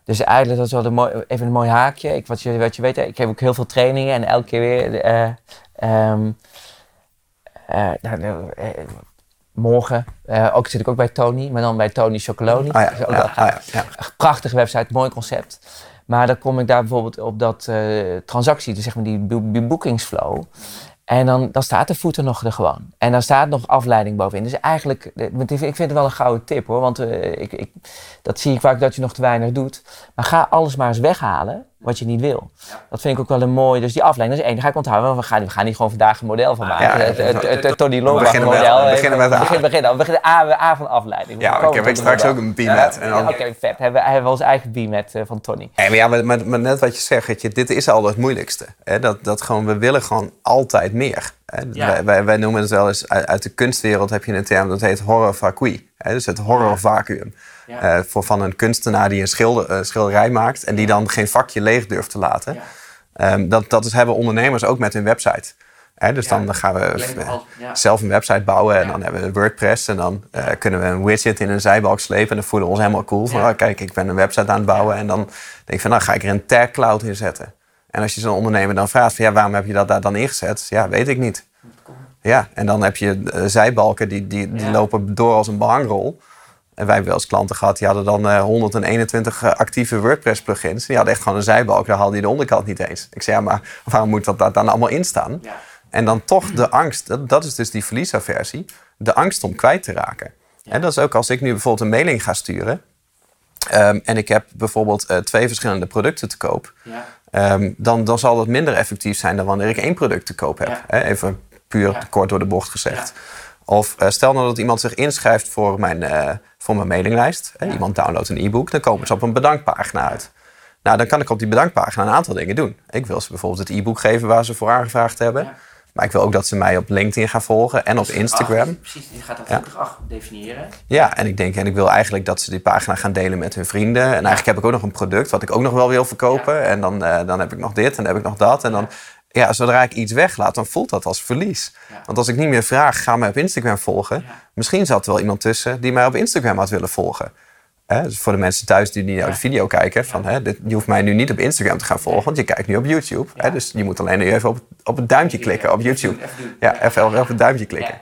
Dus eigenlijk, dat is wel de mooi, even een mooi haakje. Ik, wat, je, wat je weet, ik heb ook heel veel trainingen en elke keer weer. Uh, um, uh, nou, morgen ook, zit ik ook bij Tony, maar dan bij Tony Chocoloni. Ah, ja. Ah, ja. ja. Prachtige website, mooi concept. Maar dan kom ik daar bijvoorbeeld op dat uh, transactie, dus zeg maar die boekingsflow. En dan, dan staat de voeten nog er gewoon. En dan staat nog afleiding bovenin. Dus eigenlijk, eh, ik vind het wel een gouden tip hoor. Want uh, ik, ik, dat zie ik vaak dat je nog te weinig doet. Maar ga alles maar eens weghalen wat je niet wil. Dat vind ik ook wel een mooi. Dus die afleiding, dat is één. Die ga ik onthouden. We gaan, we gaan niet gewoon vandaag een model van maken. Ja, het Tony Lombard model. We beginnen met A. We beginnen, we beginnen A, A van afleiding. Ja, ik heb straks ook een BMAT. Ja, Oké, okay, vet. Hebben, hebben we ons eigen BMAT uh, van Tony. Maar, ja, maar, maar, maar, net wat je zegt, je, dit is al het moeilijkste. Hè? Dat, dat gewoon, we willen gewoon altijd meer. Wij, wij, wij, noemen het wel eens, uit, uit, de kunstwereld heb je een term dat heet horror vacui. Dus het horror vacuüm. Uh, voor van een kunstenaar die een schilder, uh, schilderij maakt en die dan geen vakje leeg durft te laten. Um, dat, dat is, hebben ondernemers ook met hun website. Hè, dus dan gaan we zelf een website bouwen en dan hebben we WordPress en dan uh, kunnen we een widget in een zijbalk slepen en dan voelen we ons helemaal cool. Van, oh, kijk, ik ben een website aan het bouwen en dan denk ik van, nou ga ik er een tag cloud in zetten. En als je zo'n ondernemer dan vraagt van, ja, waarom heb je dat daar dan ingezet? Ja, weet ik niet. Ja, en dan heb je eh, zijbalken die, die, die Ja. lopen door als een behangrol. En wij hebben wel eens klanten gehad, die hadden dan eh, 121 eh, actieve WordPress plugins. Die hadden echt gewoon een zijbalk, daar haalde je de onderkant niet eens. Ik zei, ja, maar waarom moet dat daar dan allemaal in staan? Ja. En dan toch de angst, dat, dat is dus die verliesaversie, de angst om kwijt te raken. En dat is ook als ik nu bijvoorbeeld een mailing ga sturen. ehm, en ik heb bijvoorbeeld eh, twee verschillende producten te koop. Ja. Ehm, dan, dan zal dat minder effectief zijn dan wanneer ik één product te koop heb. Even puur kort door de bocht gezegd. Of eh, stel nou dat iemand zich inschrijft voor mijn, eh, voor mijn mailinglijst. Iemand downloadt een e-book, dan komen ze op een bedankpagina uit. Nou, dan kan ik op die bedankpagina een aantal dingen doen. Ik wil ze bijvoorbeeld het e-book geven waar ze voor aangevraagd hebben. Ja. Maar ik wil ook dat ze mij op LinkedIn gaan volgen en op Instagram. Precies, je gaat dat ook ach definiëren. Ja, en ik denk, en ik wil eigenlijk dat ze die pagina gaan delen met hun vrienden. En eigenlijk heb ik ook nog een product wat ik ook nog wel wil verkopen. En dan, eh, dan heb ik nog dit en dan heb ik nog dat. En dan, ja, zodra ik iets weglaat, dan voelt dat als verlies. Ja. Want als ik niet meer vraag, ga mij op Instagram volgen. Misschien zat er wel iemand tussen die mij op Instagram had willen volgen. Hè, dus voor de mensen thuis die niet naar de video kijken, van, hè, dit, je hoeft mij nu niet op Instagram te gaan volgen, want je kijkt nu op YouTube. Hè, dus je moet alleen nu even op, op het duimpje klikken op YouTube. Ja, even op het duimpje klikken.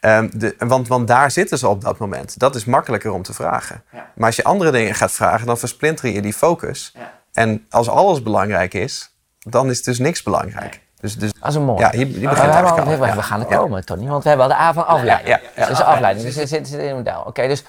Ja. Ehm, de, want, want daar zitten ze op dat moment. Dat is makkelijker om te vragen. Ja. Maar als je andere dingen gaat vragen, dan versplinter je die focus. Ja. En als alles belangrijk is, dan is dus niks belangrijk. Dus, dus Dat is een mooi. ja, hier, hier begint we, het al. gaan er Ja. komen, Tony. Want we hebben al de A van afleiding. Ja, ja, ja. Dus afleiding. Dus het zit, zit in een model. Oké, dus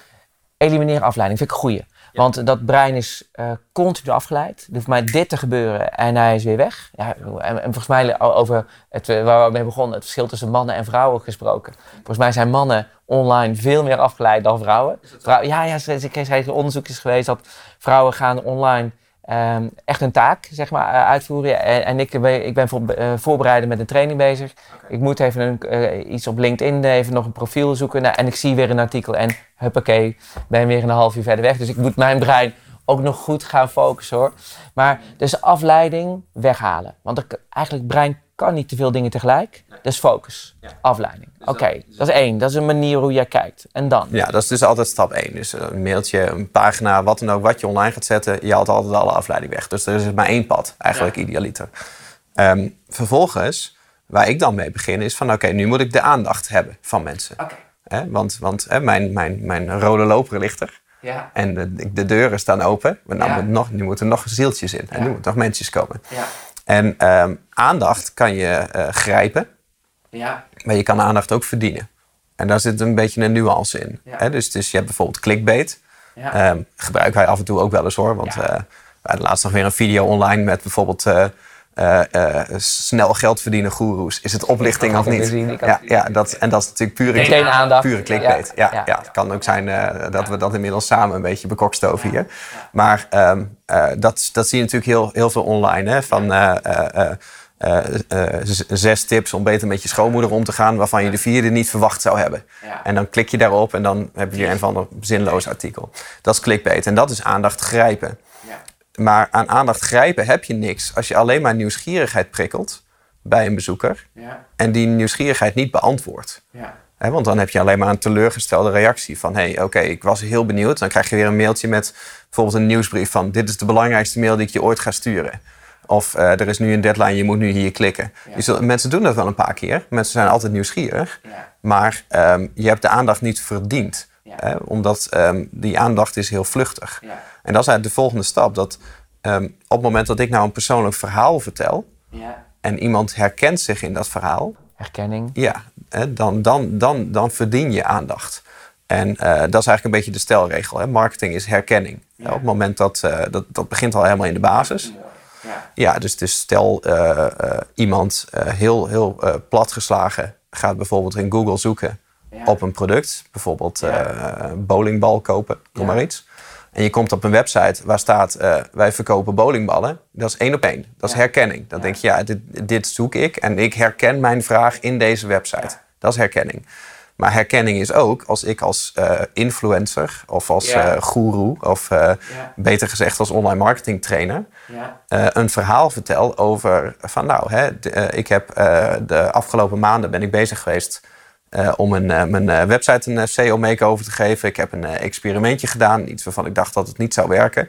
elimineren afleiding vind ik een goeie. Want dat brein is eh, continu afgeleid. Er hoeft maar dit te gebeuren en hij is weer weg. Ja, en, en volgens mij o- over het, eh, waar we mee begonnen, het verschil tussen mannen en vrouwen gesproken. Volgens mij zijn mannen online veel meer afgeleid dan vrouwen. Vrou- ja, ja, er is onderzoek is geweest dat vrouwen gaan online ehm, echt hun taak zeg maar, eh, uitvoeren. En, en ik, ben, ik ben voor, eh, voorbereiden met een training bezig. Ik moet even een, eh, iets op LinkedIn, even nog een profiel zoeken. Nou, en ik zie weer een artikel en huppakee, ben weer een half uur verder weg. Dus ik moet mijn brein ook nog goed gaan focussen hoor. Maar dus afleiding weghalen. Want er, eigenlijk brein kan niet te veel dingen tegelijk. Dus focus, afleiding. Oké, dat is één. Dat is een manier hoe jij kijkt. En dan? Ja, dat is dus altijd stap 1. Dus een mailtje, een pagina, wat dan ook, wat je online gaat zetten, je haalt altijd alle afleiding weg. Dus er is maar één pad, eigenlijk idealiter. Ehm, vervolgens, waar ik dan mee begin, is van oké, nu moet ik de aandacht hebben van mensen. Oké, Hè, want want hè, mijn, mijn, mijn rode loper ligt er. ja, En de, de deuren staan open. Maar nou Ja. moet nog, nu moeten er nog zieltjes in. En Ja. nu moeten nog mensen komen. ja, En ehm, aandacht kan je eh, grijpen. Ja, Maar je kan aandacht ook verdienen. En daar zit een beetje een nuance in. Ja. Hè, dus, dus je hebt bijvoorbeeld clickbait. ja. Ehm, gebruiken wij af en toe ook wel eens hoor. Want Ja. eh, we hadden laatst nog weer een video online met bijvoorbeeld... eh, eh, eh, snel geld verdienen goeroes. Is het oplichting Dat of niet? Ja, ja dat, en dat is natuurlijk pure, aandacht. pure clickbait. Ja, Ja. ja. het kan ook zijn eh, dat we dat inmiddels samen een beetje bekokstoven hier. Maar ehm, eh, dat, dat zie je natuurlijk heel, heel veel online. Hè? Van eh, eh, zes tips om beter met je schoonmoeder om te gaan... waarvan je de vierde niet verwacht zou hebben. Ja. En dan klik je daarop en dan heb je weer een van een zinloos artikel. Dat is clickbait en dat is aandacht grijpen. ja. Maar aan aandacht grijpen heb je niks als je alleen maar nieuwsgierigheid prikkelt bij een bezoeker ja, en die nieuwsgierigheid niet beantwoordt. want dan heb je alleen maar een teleurgestelde reactie van... hé, hey, oké, ik was heel benieuwd. Dan krijg je weer een mailtje met bijvoorbeeld een nieuwsbrief van... dit is de belangrijkste mail die ik je ooit ga sturen. Of eh, er is nu een deadline, je moet nu hier klikken. Ja. Je zult- mensen doen dat wel een paar keer. Mensen zijn altijd nieuwsgierig. Ja. Maar ehm, je hebt de aandacht niet verdiend. Ja. Hè, omdat ehm, die aandacht is heel vluchtig. Ja. En dat is eigenlijk de volgende stap. Dat ehm, op het moment dat ik nou een persoonlijk verhaal vertel... ja. en iemand herkent zich in dat verhaal... Herkenning. Ja, hè, dan, dan, dan, dan verdien je aandacht. En eh, dat is eigenlijk een beetje de stelregel. Hè? Marketing is herkenning. Ja. Op het moment dat, eh, dat... Dat begint al helemaal in de basis. Ja. Ja, dus, dus stel eh, eh, iemand eh, heel, heel platgeslagen... gaat bijvoorbeeld in Google zoeken Ja. op een product. Bijvoorbeeld een bowlingbal kopen, noem maar iets. En je komt op een website waar staat... wij verkopen bowlingballen. Dat is één op één. Dat is herkenning. Dan denk je, ja, dit, dit zoek ik. En ik herken mijn vraag in deze website. Dat is herkenning. Maar herkenning is ook als ik als eh, influencer... of als Ja. eh guru... of eh, beter gezegd als online marketing trainer... Ja. een verhaal vertel over van nou, hè, de- ik heb de afgelopen maanden ben ik bezig geweest om een, mijn website een SEO makeover te geven. Ik heb een experimentje gedaan, iets waarvan ik dacht dat het niet zou werken.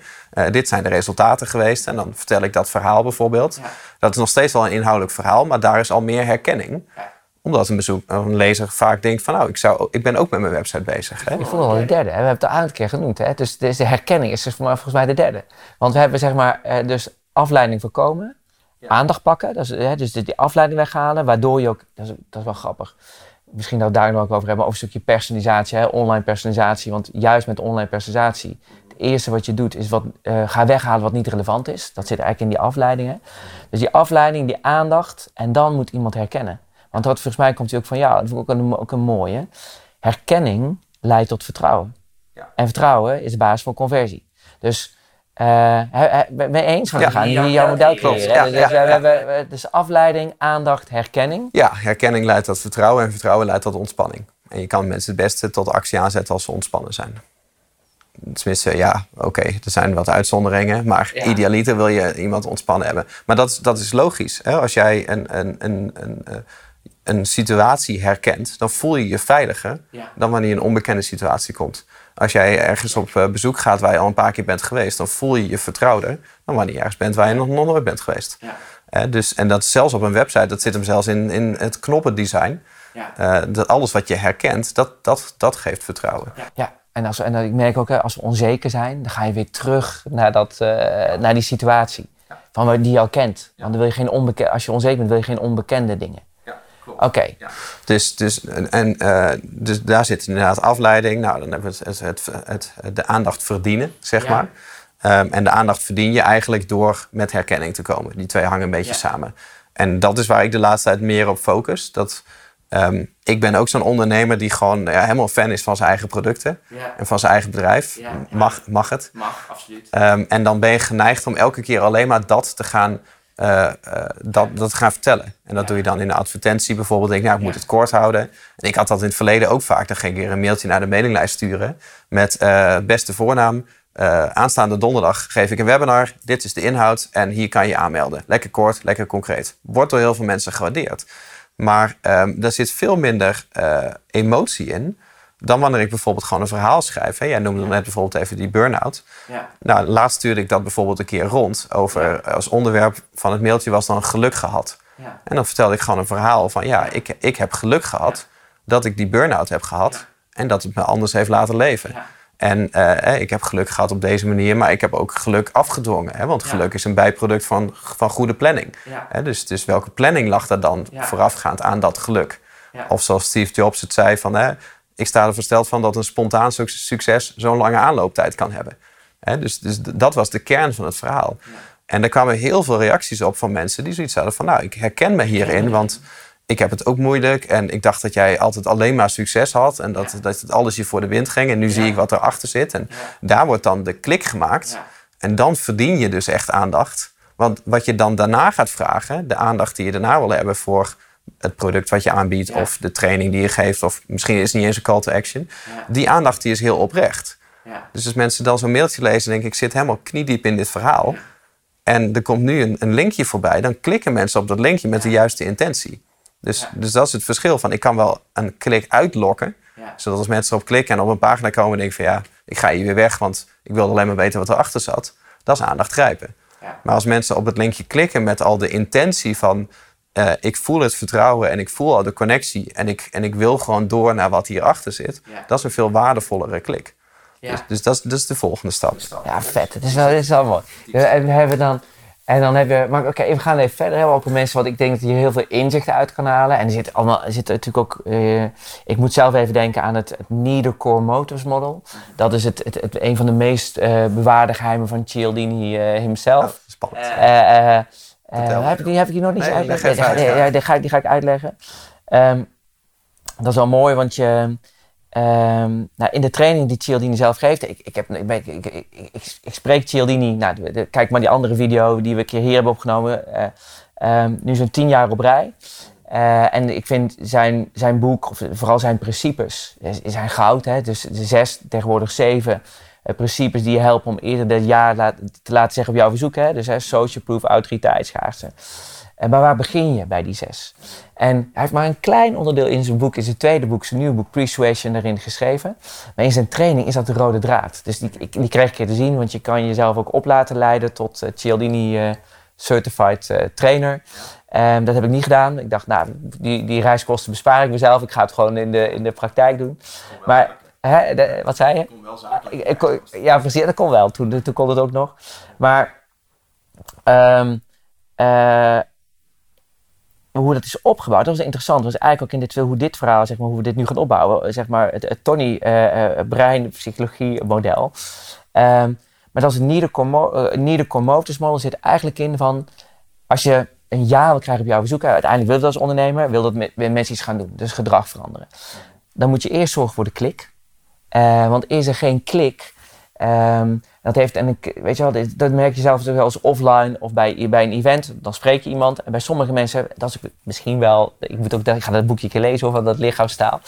Dit zijn de resultaten geweest en dan vertel ik dat verhaal bijvoorbeeld. Ja. Dat is nog steeds wel een inhoudelijk verhaal, maar daar is al meer herkenning. Ja. Omdat een, bezoek, een lezer vaak denkt van nou, ik, zou, ik ben ook met mijn website bezig. Hè? Ik vond al de derde. Hè? We hebben het al een keer genoemd. Hè? Dus, de herkenning is dus volgens mij de derde. Want we hebben zeg maar eh, dus afleiding voorkomen, aandacht pakken. Dat is, hè, dus die afleiding weghalen, waardoor je ook, dat is, dat is wel grappig. Misschien dat we daar nog ook over hebben, over een stukje personalisatie, hè? online personalisatie. Want juist met online personalisatie, het eerste wat je doet is wat, uh, ga weghalen wat niet relevant is. Dat zit eigenlijk in die afleidingen. Dus die afleiding, die aandacht, en dan moet iemand herkennen. Want dat, volgens mij komt hij ook van jou. Dat vind ik ook een, ook een mooie. Herkenning leidt tot vertrouwen. Ja. En vertrouwen is de basis voor conversie. Dus uh, ben je eens? Want we gaan hier jouw model creëren. dus, we hebben, dus afleiding, aandacht, herkenning. Ja, herkenning leidt tot vertrouwen en vertrouwen leidt tot ontspanning. En je kan mensen het beste tot actie aanzetten als ze ontspannen zijn. Tenminste, ja, oké, er zijn wat uitzonderingen. Maar idealiter wil je iemand ontspannen hebben. Maar dat, dat is logisch. Hè? Als jij een, een, een, een, eh, een situatie herkent, dan voel je je veiliger dan wanneer je een onbekende situatie komt. Als jij ergens op eh, bezoek gaat waar je al een paar keer bent geweest, dan voel je je vertrouwder dan wanneer je ergens bent waar je nog nooit bent geweest. Ja. dus, en dat zelfs op een website, dat zit hem zelfs in, in het knoppendesign. Ja. Uh, dat alles wat je herkent, dat, dat, dat geeft vertrouwen. Ja, en, als, en ik merk ook, als we onzeker zijn, dan ga je weer terug naar, dat, uh, naar die situatie. Van die je al kent. Want dan wil je geen onbekende, als je onzeker bent, wil je geen onbekende dingen. Oké. Ja. Dus, dus, en, uh, dus daar zit inderdaad afleiding. Nou, dan hebben we het, het, het, de aandacht verdienen, zeg maar. Um, en de aandacht verdien je eigenlijk door met herkenning te komen. Die twee hangen een beetje samen. En dat is waar ik de laatste tijd meer op focus. Dat, um, ik ben ook zo'n ondernemer die gewoon ja, helemaal fan is van zijn eigen producten. En van zijn eigen bedrijf. Mag, mag het. Mag, absoluut. Um, en dan ben je geneigd om elke keer alleen maar dat te gaan uh, uh, dat, dat gaan vertellen. En dat doe je dan in de advertentie bijvoorbeeld. Denk, nou, ik moet het kort houden. En ik had dat in het verleden ook vaak. Dan ging ik een mailtje naar de mailinglijst sturen met uh, beste voornaam. aanstaande donderdag geef ik een webinar. Dit is de inhoud en hier kan je aanmelden. Lekker kort, lekker concreet. Wordt door heel veel mensen gewaardeerd. Maar um, er zit veel minder emotie in dan wanneer ik bijvoorbeeld gewoon een verhaal schrijf. Hè. Jij noemde net bijvoorbeeld even die burn-out. Ja. Nou, laatst stuurde ik dat bijvoorbeeld een keer rond. Over, Als onderwerp van het mailtje was dan geluk gehad. Ja. En dan vertelde ik gewoon een verhaal van... ja, ik, ik heb geluk gehad dat ik die burn-out heb gehad... en dat het me anders heeft laten leven. En uh, ik heb geluk gehad op deze manier, maar ik heb ook geluk afgedwongen. Hè? Want geluk is een bijproduct van, van goede planning. Hè? Dus, dus welke planning lag er dan voorafgaand aan dat geluk? Of zoals Steve Jobs het zei, van, hè, ik sta er versteld van dat een spontaan succes zo'n lange aanlooptijd kan hebben. dus, dus dat was de kern van het verhaal. En er kwamen heel veel reacties op van mensen die zoiets hadden van... nou, ik herken me hierin, want ik heb het ook moeilijk... en ik dacht dat jij altijd alleen maar succes had... en dat, alles je voor de wind ging. En nu zie ik wat erachter zit. En daar wordt dan de klik gemaakt. En dan verdien je dus echt aandacht. Want wat je dan daarna gaat vragen... de aandacht die je daarna wil hebben voor het product wat je aanbiedt of de training die je geeft, of misschien is het niet eens een call to action. Die aandacht die is heel oprecht. Ja. Dus als mensen dan zo'n mailtje lezen, denk ik, ik zit helemaal kniediep in dit verhaal. En er komt nu een, een, linkje voorbij, dan klikken mensen op dat linkje met de juiste intentie. Dus, dus dat is het verschil van, ik kan wel een klik uitlokken, zodat als mensen erop klikken en op een pagina komen en denken van ja, ik ga hier weer weg, want ik wilde alleen maar weten wat erachter zat. Dat is aandacht grijpen. Maar als mensen op het linkje klikken met al de intentie van uh, ik voel het vertrouwen en ik voel al de connectie. En ik, en ik wil gewoon door naar wat hierachter zit. Dat is een veel waardevollere klik. Ja. Dus, dus dat, is, dat is de volgende stap. Ja, vet. Het is wel, het is wel mooi. En we hebben dan. En dan hebben we. Maar oké, we gaan even verder. Hebben ook mensen wat ik denk dat je heel veel inzichten uit kan halen. En er zit, allemaal, er zit natuurlijk ook. Uh, ik moet zelf even denken aan het, het Neither Core Motors Model. Dat is het, het, het een van de meest uh, bewaarde geheimen van Cialdini uh, himself. Oh, spannend. Uh, heb, ik, die, heb ik hier nog niet nee, uitleggen? Nee, nee, ja, die, ga, die ga ik uitleggen. Um, dat is wel mooi, want je, um, nou, in de training die Cialdini zelf geeft, ik, ik, heb, ik, ik, ik, ik, ik spreek Cialdini, nou, de, kijk maar die andere video die we een keer hier hebben opgenomen, uh, um, nu zo'n tien jaar op rij. Uh, en ik vind zijn, zijn boek, of vooral zijn principes, zijn goud. Hè? Dus de zes, tegenwoordig zeven principes die je helpen om eerder dit jaar te laten zeggen op jouw verzoek. Hè? Dus hè, social proof, autoriteit, schaarste. En maar waar begin je bij die zes? En hij heeft maar een klein onderdeel in zijn boek, in zijn tweede boek, zijn nieuwe boek Persuasion, erin geschreven. Maar in zijn training is dat de rode draad. Dus die, die kreeg ik je te zien, want je kan jezelf ook op laten leiden tot uh, Cialdini uh, certified eh, trainer. Um, dat heb ik niet gedaan. Ik dacht, nou, die, die reiskosten bespaar ik mezelf. Ik ga het gewoon in de, in de praktijk doen. Maar, hè, de, wat zei je? Kon wel zakelijk. Ik, ja, precies, dat kon wel. Toen, toen kon het ook nog. Maar um, uh, hoe dat is opgebouwd, dat was interessant. Dat was eigenlijk ook in dit, hoe dit verhaal, zeg maar, hoe we dit nu gaan opbouwen. Zeg maar, het, het Tony uh, uh, brein psychologie model. Um, maar dat is een neither commotus model zit eigenlijk in van als je een ja wil krijgen op jouw bezoek, uiteindelijk wil je dat als ondernemer, wil dat met, met mensen iets gaan doen, dus gedrag veranderen. Dan moet je eerst zorgen voor de klik. Uh, want is er geen klik, um, dat heeft, en ik, weet je wel, dat merk je zelf eens offline of bij, bij een event. Dan spreek je iemand. En bij sommige mensen, dat is misschien wel, ik, moet ook, ik ga dat boekje lezen over dat lichaamstaal.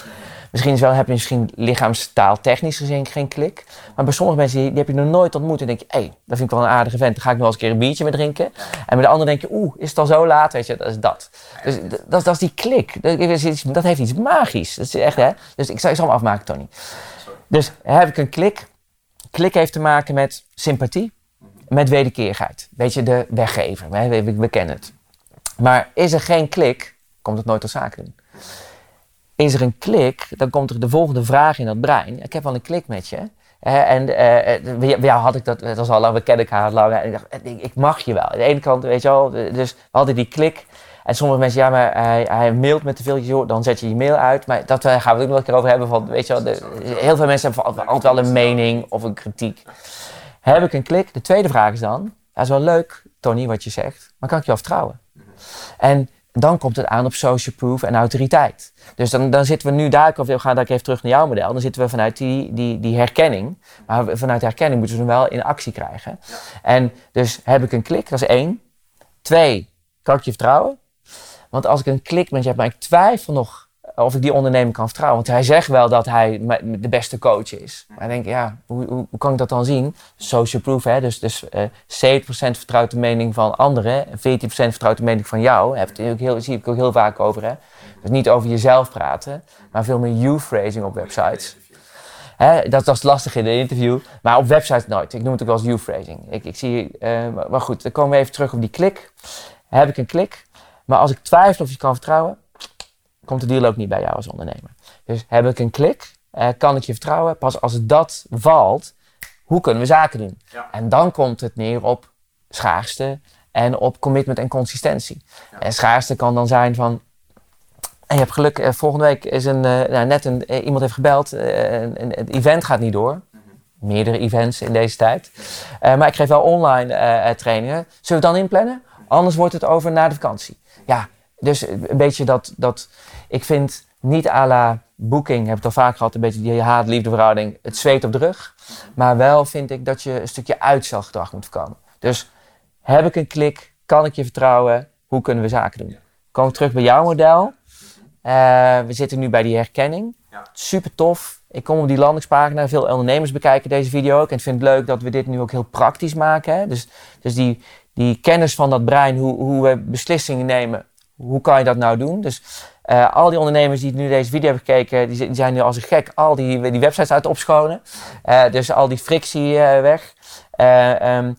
Misschien is wel, heb je misschien lichaamstaal technisch gezien geen klik. Maar bij sommige mensen, die, heb je nog nooit ontmoet. En denk je, hé, hey, dat vind ik wel een aardige vent. Dan ga ik nog eens een keer een biertje mee drinken. En bij de ander denk je, oeh, is het al zo laat? Weet je, dat is dat. Dus dat, dat is die klik. Dat, dat heeft iets magisch. Dat is echt, hè. Dus ik zal, ik zal hem afmaken, Tony. Dus heb ik een klik Klik heeft te maken met sympathie, met wederkerigheid. Weet je, de weggever. We, we, kennen het. Maar is er geen klik, komt het nooit tot zaken doen. Is er een klik, dan komt er de volgende vraag in dat brein. Ik heb wel een klik met je. en bij jou had ik dat, dat was al lang, we kennen elkaar lang. En ik dacht, ik mag je wel. Aan de ene kant, weet je wel, dus we hadden die klik. En sommige mensen, ja, maar hij, hij mailt met te veel, dan zet je je mail uit. Maar dat gaan we het ook nog een keer over hebben. Van, weet je wel, de, heel veel mensen hebben altijd wel een mening of een kritiek. Heb ik een klik? De tweede vraag is dan, dat is wel leuk, Tony, wat je zegt, maar kan ik je vertrouwen? En dan komt het aan op social proof en autoriteit. Dus dan, dan zitten we nu daar, of we gaan daar even terug naar jouw model, dan zitten we vanuit die, die, die herkenning. Maar vanuit herkenning moeten we hem wel in actie krijgen. En dus heb ik een klik, dat is één. Twee, kan ik je vertrouwen? Want als ik een klik met je heb, maar ik twijfel nog of ik die ondernemer kan vertrouwen. Want hij zegt wel dat hij de beste coach is. Maar ik denk, ja, hoe, hoe, hoe kan ik dat dan zien? Social proof, hè? dus, dus uh, eh, 70% vertrouwt de mening van anderen en 14% vertrouwt de mening van jou. Daar heb heel, zie ik ook heel vaak over. Hè? Dus niet over jezelf praten, maar veel meer you-phrasing op websites. Hè, dat, dat is lastig in een interview, maar op websites nooit. Ik noem het ook wel als you-phrasing. Ik, ik zie, uh, maar goed, dan komen we even terug op die klik. Heb ik een klik? Maar als ik twijfel of je kan vertrouwen, komt de deal ook niet bij jou als ondernemer. Dus heb ik een klik, eh, kan ik je vertrouwen? Pas als dat valt, hoe kunnen we zaken doen? En dan komt het neer op schaarste en op commitment en consistentie. En schaarste kan dan zijn van, je hebt geluk, eh, volgende week is een, uh, nou, net een, iemand heeft gebeld, het event gaat niet door. Mhm. Meerdere events in deze tijd. maar ik geef wel online trainingen. Zullen we dan inplannen? Anders wordt het over na de vakantie ja, dus een beetje dat, dat ik vind niet à la Booking, heb ik het al vaak gehad, een beetje die haat-liefde verhouding, het zweet op de rug. Maar wel vind ik dat je een stukje uitstelgedrag moet voorkomen. Dus heb ik een klik, kan ik je vertrouwen, hoe kunnen we zaken doen? Kom terug bij jouw model. Uh, we zitten nu bij die herkenning. Super tof. Ik kom op die landingspagina. Veel ondernemers bekijken deze video ook. En ik vind het leuk dat we dit nu ook heel praktisch maken. Hè? Dus, dus die, die kennis van dat brein, hoe, hoe we beslissingen nemen, hoe kan je dat nou doen? Dus uh, al die ondernemers die nu deze video hebben gekeken, die, die zijn nu als een gek al die, die websites uit opschonen. Uh, dus al die frictie uh, weg. Um,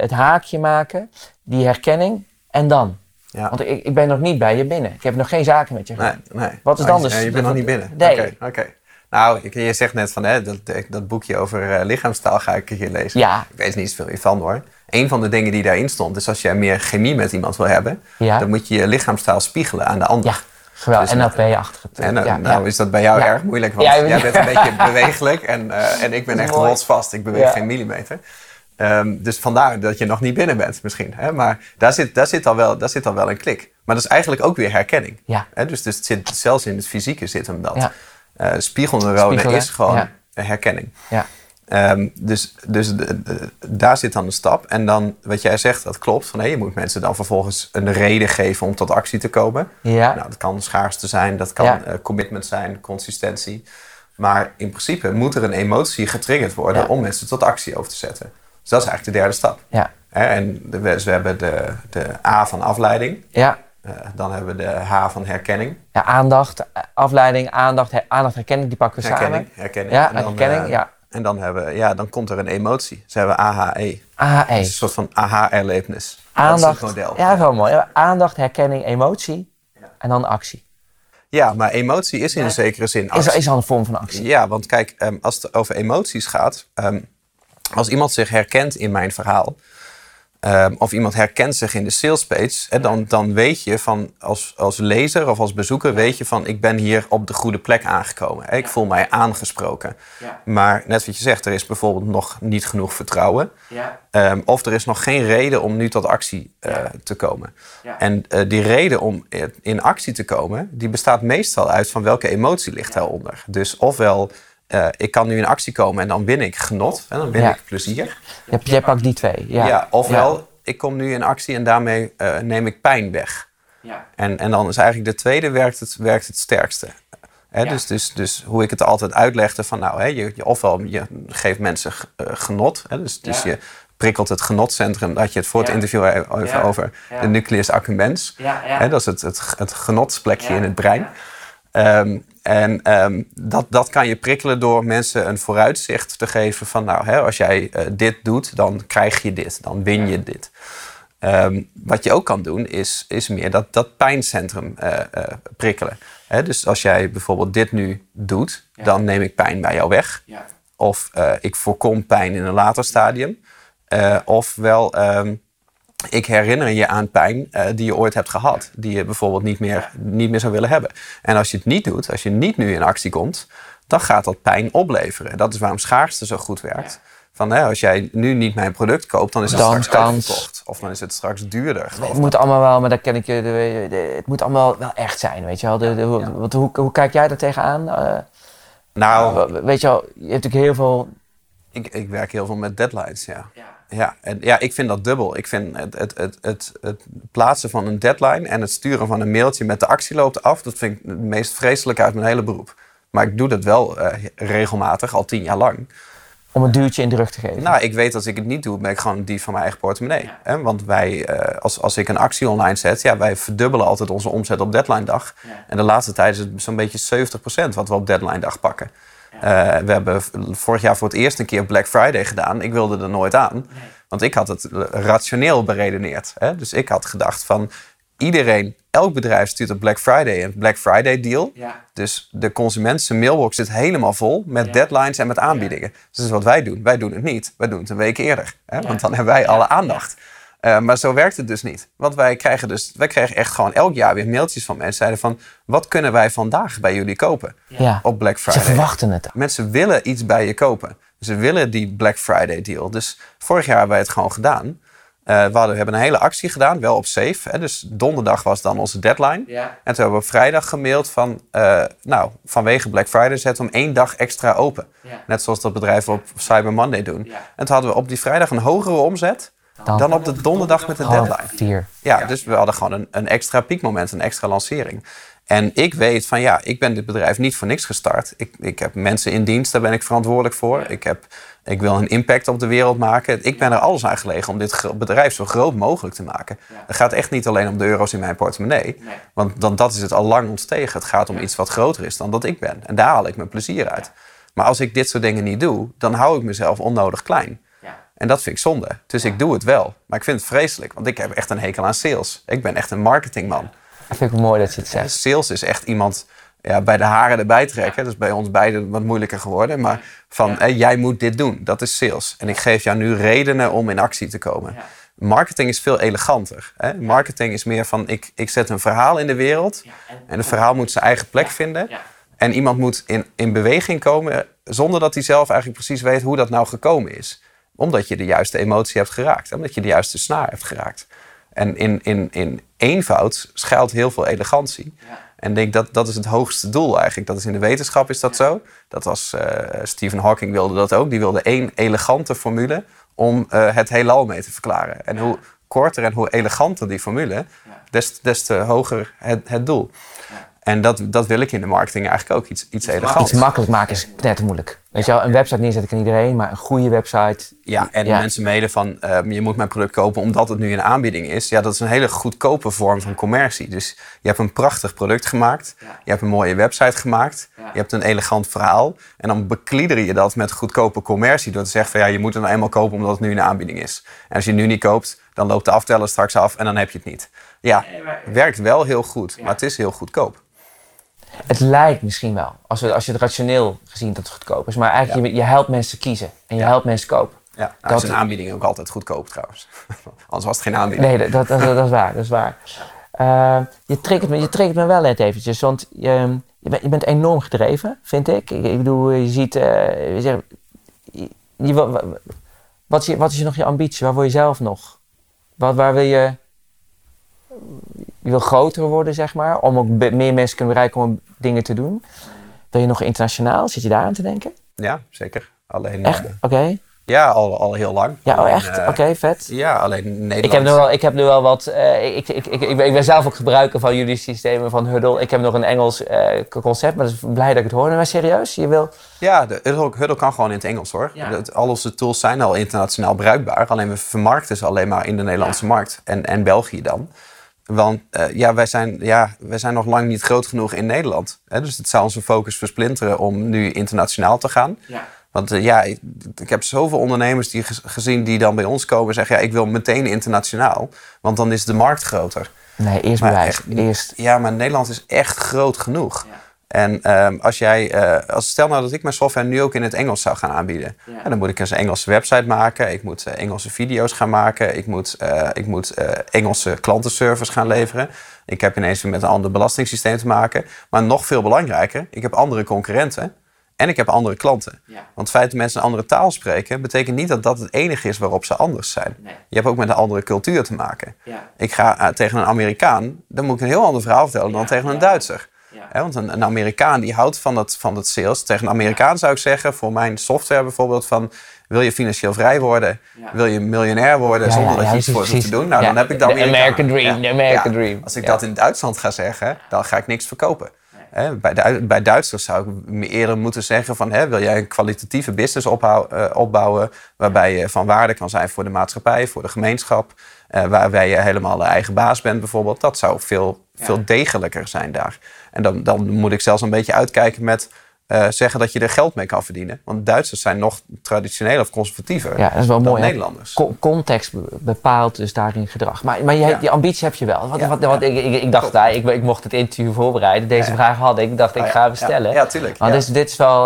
het haakje maken, die herkenning en dan. Ja. Want ik, ik ben nog niet bij je binnen. Ik heb nog geen zaken met je gedaan. Nee, nee. Wat is dan dus? je bent nog niet binnen. Nee. Oké. Nou, je zegt net van hè, dat, dat boekje over lichaamstaal ga ik hier lezen. Ja. Ik weet niet zoveel van hoor een van de dingen die daarin stond, is als je meer chemie met iemand wil hebben, dan moet je je lichaamstaal spiegelen aan de ander. Ja. Geweldig, dus, NLP-achtig. En uh, ja, nou is dat bij jou erg moeilijk, want jij bent een beetje bewegelijk en, uh, en ik ben echt rotsvast. Ik beweeg geen millimeter. Um, dus vandaar dat je nog niet binnen bent misschien. Hè? Maar daar zit, daar, zit al wel, daar zit al wel een klik. Maar dat is eigenlijk ook weer herkenning. Ja. Hè? Dus, dus het zit, zelfs in het fysieke zit hem dat. Uh, spiegelneuronen is gewoon herkenning. Ja. Um, dus dus daar zit dan de stap. En dan wat jij zegt, dat klopt. Van, hey, je moet mensen dan vervolgens een reden geven om tot actie te komen. Ja. Nou, dat kan schaarste zijn, dat kan uh, commitment zijn, consistentie. Maar in principe moet er een emotie getriggerd worden om mensen tot actie over te zetten. Dus dat is eigenlijk de derde stap. Ja. En de, we, hebben de, de A van afleiding. Ja. Uh, dan hebben we de H van herkenning. Ja, aandacht, afleiding, aandacht, her, aandacht, herkenning, die pakken we herkenning, samen. Herkenning, Ja, herkenning, ja En dan, hebben, we- ja, dan komt er een emotie. Ze hebben AHE. AHE. Is een soort van aha-erlevenis. Aandacht. Dat is het model. Ja, wel mooi. Ja, Aandacht, herkenning, emotie. En dan actie. Ja, maar emotie is in een zekere zin Is, actie. is al een vorm van actie. Ja, want kijk, ehm, als het over emoties gaat, ehm, als iemand zich herkent in mijn verhaal, ehm, of iemand herkent zich in de sales page, hè, dan, dan weet je van als, als lezer of als bezoeker, weet je van ik ben hier op de goede plek aangekomen. Hè, ik voel mij aangesproken. Ja. Maar net wat je zegt, er is bijvoorbeeld nog niet genoeg vertrouwen. Ja. Ehm, of er is nog geen reden om nu tot actie eh, te komen. Ja. En eh, die reden om eh, in actie te komen, die bestaat meestal uit van welke emotie ligt daaronder. Dus ofwel, eh, ik kan nu in actie komen en dan win ik genot, en dan win Ja. ik plezier. Je, jij pakt die twee. Ja. Ja. ofwel, ik kom nu in actie en daarmee eh, neem ik pijn weg. Ja. En, en dan is eigenlijk de tweede werkt het, werkt het sterkste. Hè, Ja. dus, dus, dus hoe ik het altijd uitlegde van nou, hè, je, je, ofwel je geeft mensen eh, genot. Hè, dus, dus Ja. je prikkelt het genotcentrum, had je het voor het Ja. interview even Ja. over, Ja. de nucleus accumbens. Ja, ja. Hè, dat is het, het, het genotsplekje Ja. in het brein. Ehm, en ehm, dat, dat kan je prikkelen door mensen een vooruitzicht te geven van nou, hè, als jij eh, dit doet, dan krijg je dit, dan win je dit. Ehm, wat je ook kan doen, is, is meer dat, dat pijncentrum eh, prikkelen. Hè, dus als jij bijvoorbeeld dit nu doet, Ja. dan neem ik pijn bij jou weg. Ja. Of ik voorkom pijn in een later stadium. Ofwel, ehm, ik herinner je aan pijn eh, die je ooit hebt gehad. Die je bijvoorbeeld niet meer, niet meer zou willen hebben. En als je het niet doet, als je niet nu in actie komt, dan gaat dat pijn opleveren. Dat is waarom schaarste zo goed werkt. Van, hè, als jij nu niet mijn product koopt, dan is het Dan straks kans. uitverkocht. Of dan is het straks duurder. Het moet allemaal wel, maar dat ken ik je. Het moet allemaal wel echt zijn, weet je wel. De, de- hoe, wat- hoe, hoe kijk jij daar tegenaan? Eh, Nou, weet je wel, je hebt natuurlijk heel veel. ik, ik werk heel veel met deadlines, ja. Ja, en ja, ik vind dat dubbel. Ik vind het, het, het, het, het plaatsen van een deadline en het sturen van een mailtje met de actie loopt af, dat vind ik het meest vreselijke uit mijn hele beroep. Maar ik doe dat wel eh, regelmatig, al tien jaar lang. om een duwtje in de rug te geven. Nou, ik weet als ik het niet doe, ben ik gewoon die van mijn eigen portemonnee. Hè? Want wij, eh, als, als ik een actie online zet, ja, wij verdubbelen altijd onze omzet op deadline dag. Ja. En de laatste tijd is het zo'n beetje 70% wat we op deadline dag pakken. Eh, we hebben vorig jaar voor het eerst een keer Black Friday gedaan. Ik wilde er nooit aan. Want ik had het rationeel beredeneerd. Hè? Dus ik had gedacht van iedereen, elk bedrijf stuurt op Black Friday een Black Friday deal. Ja. Dus de consument zijn mailbox zit helemaal vol met Ja. deadlines en met aanbiedingen. Dus dat is wat wij doen. Wij doen het niet. Wij doen het een week eerder. Hè? Want dan hebben wij alle aandacht. Eh, maar zo werkt het dus niet. Want wij krijgen dus, wij kregen echt gewoon elk jaar weer mailtjes van mensen. Zeiden van, wat kunnen wij vandaag bij jullie kopen Ja. op Black Ze Friday? verwachten het. Mensen willen iets bij je kopen. Ze willen die Black Friday deal. Dus vorig jaar hebben wij het gewoon gedaan. Eh, we, hadden, we hebben een hele actie gedaan, wel op safe. Hè? Dus donderdag was dan onze deadline. Ja. En toen hebben we op vrijdag gemaild van... eh, nou, vanwege Black Friday zetten we hem één dag extra open. Ja. Net zoals dat bedrijven op Cyber Monday doen. Ja. En toen hadden we op die vrijdag een hogere omzet... Dan- dan, op de donderdag met de deadline. vier. Ja, dus we hadden gewoon een, een extra piekmoment, een extra lancering. En ik weet van ja, ik ben dit bedrijf niet voor niks gestart. Ik, ik heb mensen in dienst, daar ben ik verantwoordelijk voor. Ik, heb, ik wil een impact op de wereld maken. Ik ben er alles aan gelegen om dit bedrijf zo groot mogelijk te maken. Het gaat echt niet alleen om de euro's in mijn portemonnee. Nee. Want dan, dat is het al lang ontstegen. Het gaat om iets wat groter is dan dat ik ben. En daar haal ik mijn plezier uit. Maar als ik dit soort dingen niet doe, dan hou ik mezelf onnodig klein. En dat vind ik zonde. Dus ik doe het wel. Maar ik vind het vreselijk, want ik heb echt een hekel aan sales. Ik ben echt een marketingman. Dat vind ik mooi dat je het zegt. Sales is echt iemand ja, bij de haren erbij trekken. Dat is bij ons beiden wat moeilijker geworden. Maar van, hé, jij moet dit doen. Dat is sales. En ik geef jou nu redenen om in actie te komen. Ja. Marketing is veel eleganter. Hè? Marketing is meer van, ik, ik zet een verhaal in de wereld. En het verhaal moet zijn eigen plek vinden. En iemand moet in, in beweging komen zonder dat hij zelf eigenlijk precies weet hoe dat nou gekomen is. Omdat je de juiste emotie hebt geraakt. Omdat je de juiste snaar hebt geraakt. En in, in, in eenvoud schuilt heel veel elegantie. Ja. En denk dat dat is het hoogste doel eigenlijk. Dat is in de wetenschap is dat zo. Dat was eh, Stephen Hawking wilde dat ook. Die wilde één elegante formule om eh, het heelal mee te verklaren. En hoe korter en hoe eleganter die formule, des, des te hoger het, het doel. En dat, dat wil ik in de marketing eigenlijk ook. Iets, iets elegants. Iets makkelijk maken is net moeilijk. Weet je wel, een website neerzetten kan iedereen, maar een goede website. Ja, en Ja. mensen mailen van ehm, je moet mijn product kopen omdat het nu in aanbieding is. Ja, dat is een hele goedkope vorm van commercie. Dus je hebt een prachtig product gemaakt. Je hebt een mooie website gemaakt. Je hebt een elegant verhaal. En dan beklieder je dat met goedkope commercie. Door te zeggen van ja, je moet het nou eenmaal kopen omdat het nu in aanbieding is. En als je het nu niet koopt, dan loopt de afteller straks af en dan heb je het niet. Ja, werkt wel heel goed, maar het is heel goedkoop. Het lijkt misschien wel, als, we, als je het rationeel gezien dat het goedkoop is. Maar eigenlijk, je, je helpt mensen kiezen en je helpt mensen kopen. Ja, Dat- dat is een aanbieding ook altijd goedkoop trouwens. Anders was het geen aanbieding. Nee, dat, dat, dat, dat is waar. Dat is waar. Eh, je, triggert me, je triggert me wel net eventjes, want je, je, bent, je bent enorm gedreven, vind ik. Ik, ik bedoel, je ziet... eh, je zegt, je- wat, is je, wat is je nog je ambitie? Waar wil je zelf nog? Wat, waar wil je... Je wil groter worden, zeg maar, om ook meer mensen te kunnen bereiken om dingen te doen. Wil je nog internationaal? Zit je daar aan te denken? Ja, zeker. Alleen, Echt? eh, Oké. ja, al, al heel lang. Ja, oh, echt? eh, Oké, vet. Ja, alleen Nederland. Ik heb, nu wel, ik heb nu wel wat. eh, ik, ik, ik, ik, ben, ik ben zelf ook gebruiker van jullie systemen van Huddle. Ik heb nog een Engels concept, maar ik ben blij dat ik het hoor. Maar serieus, je wil. Ja, de Huddle, Huddle kan gewoon in het Engels hoor. Ja. Dat- al onze tools zijn al internationaal bruikbaar. Alleen we vermarkten ze alleen maar in de Nederlandse markt. En, en België dan. Want eh, ja, wij zijn, ja, wij zijn nog lang niet groot genoeg in Nederland. Hè? Dus het zou onze focus versplinteren om nu internationaal te gaan. Want eh, ja, ik, ik heb zoveel ondernemers die gez- gezien die dan bij ons komen en zeggen... ja, ik wil meteen internationaal, want dan is de markt groter. Nee, eerst Maar bewijs. echt- Eerst. Ja, maar Nederland is echt groot genoeg. En ehm, als jij, eh, als stel nou dat ik mijn software nu ook in het Engels zou gaan aanbieden, ja, dan moet ik een Engelse website maken, ik moet eh, Engelse video's gaan maken, ik moet, eh, ik moet Engelse klantenservice gaan leveren. Ik heb ineens weer met een ander belastingssysteem te maken. Maar nog veel belangrijker, ik heb andere concurrenten en ik heb andere klanten. Want het feit dat mensen een andere taal spreken, betekent niet dat dat het enige is waarop ze anders zijn. Je hebt ook met een andere cultuur te maken. Ik ga tegen een Amerikaan, dan moet ik een heel ander verhaal vertellen dan tegen een Duitser. Hè, want een, een Amerikaan die houdt van dat, van dat sales. Tegen een Amerikaan zou ik zeggen, voor mijn software bijvoorbeeld, van wil je financieel vrij worden? Wil je miljonair worden Ja, zonder ja, dat ja, je iets voor ze te doen? Nou, ja. dan heb ik De Amerikaan. American dream, de American dream. Als ik Ja. dat in Duitsland ga zeggen, dan ga ik niks verkopen. Hè, bij, Du- bij Duitsers zou ik me eerder moeten zeggen van... Hè, wil jij een kwalitatieve business eh, opbouwen... waarbij je van waarde kan zijn voor de maatschappij, voor de gemeenschap... eh, waarbij je helemaal de eigen baas bent bijvoorbeeld. Dat zou veel, veel degelijker zijn daar. En dan, dan moet ik zelfs een beetje uitkijken met... eh, zeggen dat je er geld mee kan verdienen. Want Duitsers zijn nog traditioneel of conservatiever Ja, dat is wel dan mooi. Nederlanders. Co- context be- bepaalt dus daarin gedrag. Maar, maar je, Ja. die ambitie heb je wel. Want, Ja, wat, wat, ja. ik, ik, ik dacht, daar, ik, ik mocht het interview voorbereiden. Deze Ja. vraag had ik. Ik dacht, ik ja. ga hem stellen. Ja, ja, tuurlijk. Want Ja. dit, is- wel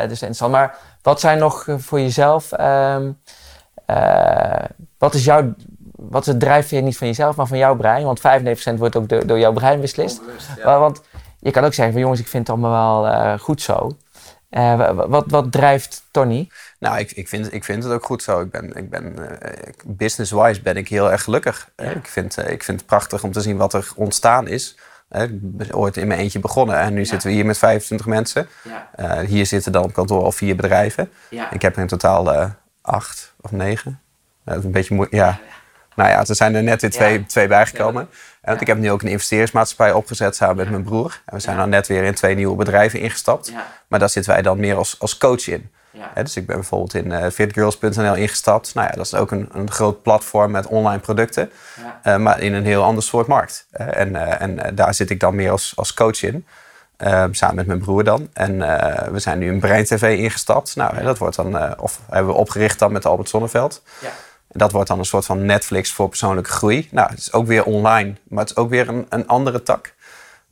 dit is interessant. Maar wat zijn nog eh, voor jezelf... ehm, eh, wat is jouw... Wat is het drijfveer niet van jezelf, maar van jouw brein? Want 95% wordt ook door, door jouw brein beslist. Maar, want je kan ook zeggen van jongens, ik vind het allemaal wel eh, goed zo. Eh, wa- wa- wat, wat drijft Tony? Nou, ik, ik, vind, ik vind het ook goed zo. Ik ben, ik ben, eh, business-wise ben ik heel erg gelukkig. Ik, vind, ik vind het prachtig om te zien wat er ontstaan is. Ik ben ooit in mijn eentje begonnen en nu zitten we hier met 25 mensen. Eh, hier zitten dan op kantoor al vier bedrijven. Ik heb er in totaal acht of negen. Dat is een beetje moeilijk. Ja. Nou ja, er zijn er net weer twee, Ja. twee bijgekomen. Ik heb nu ook een investeringsmaatschappij opgezet samen met mijn broer. En we zijn dan net weer in twee nieuwe bedrijven ingestapt. Maar daar zitten wij dan meer als, als coach in. Dus ik ben bijvoorbeeld in eh, fitgirls.nl ingestapt. Nou ja, dat is ook een, een groot platform met online producten. eh, maar in een heel ander soort markt. En eh, en daar zit ik dan meer als, als coach in. eh, samen met mijn broer dan. En we zijn nu in Brein TV ingestapt. Nou, hè, dat wordt dan, of hebben we opgericht dan met Albert Zonneveld. Dat wordt dan een soort van Netflix voor persoonlijke groei. Nou, het is ook weer online, maar het is ook weer een, een andere tak.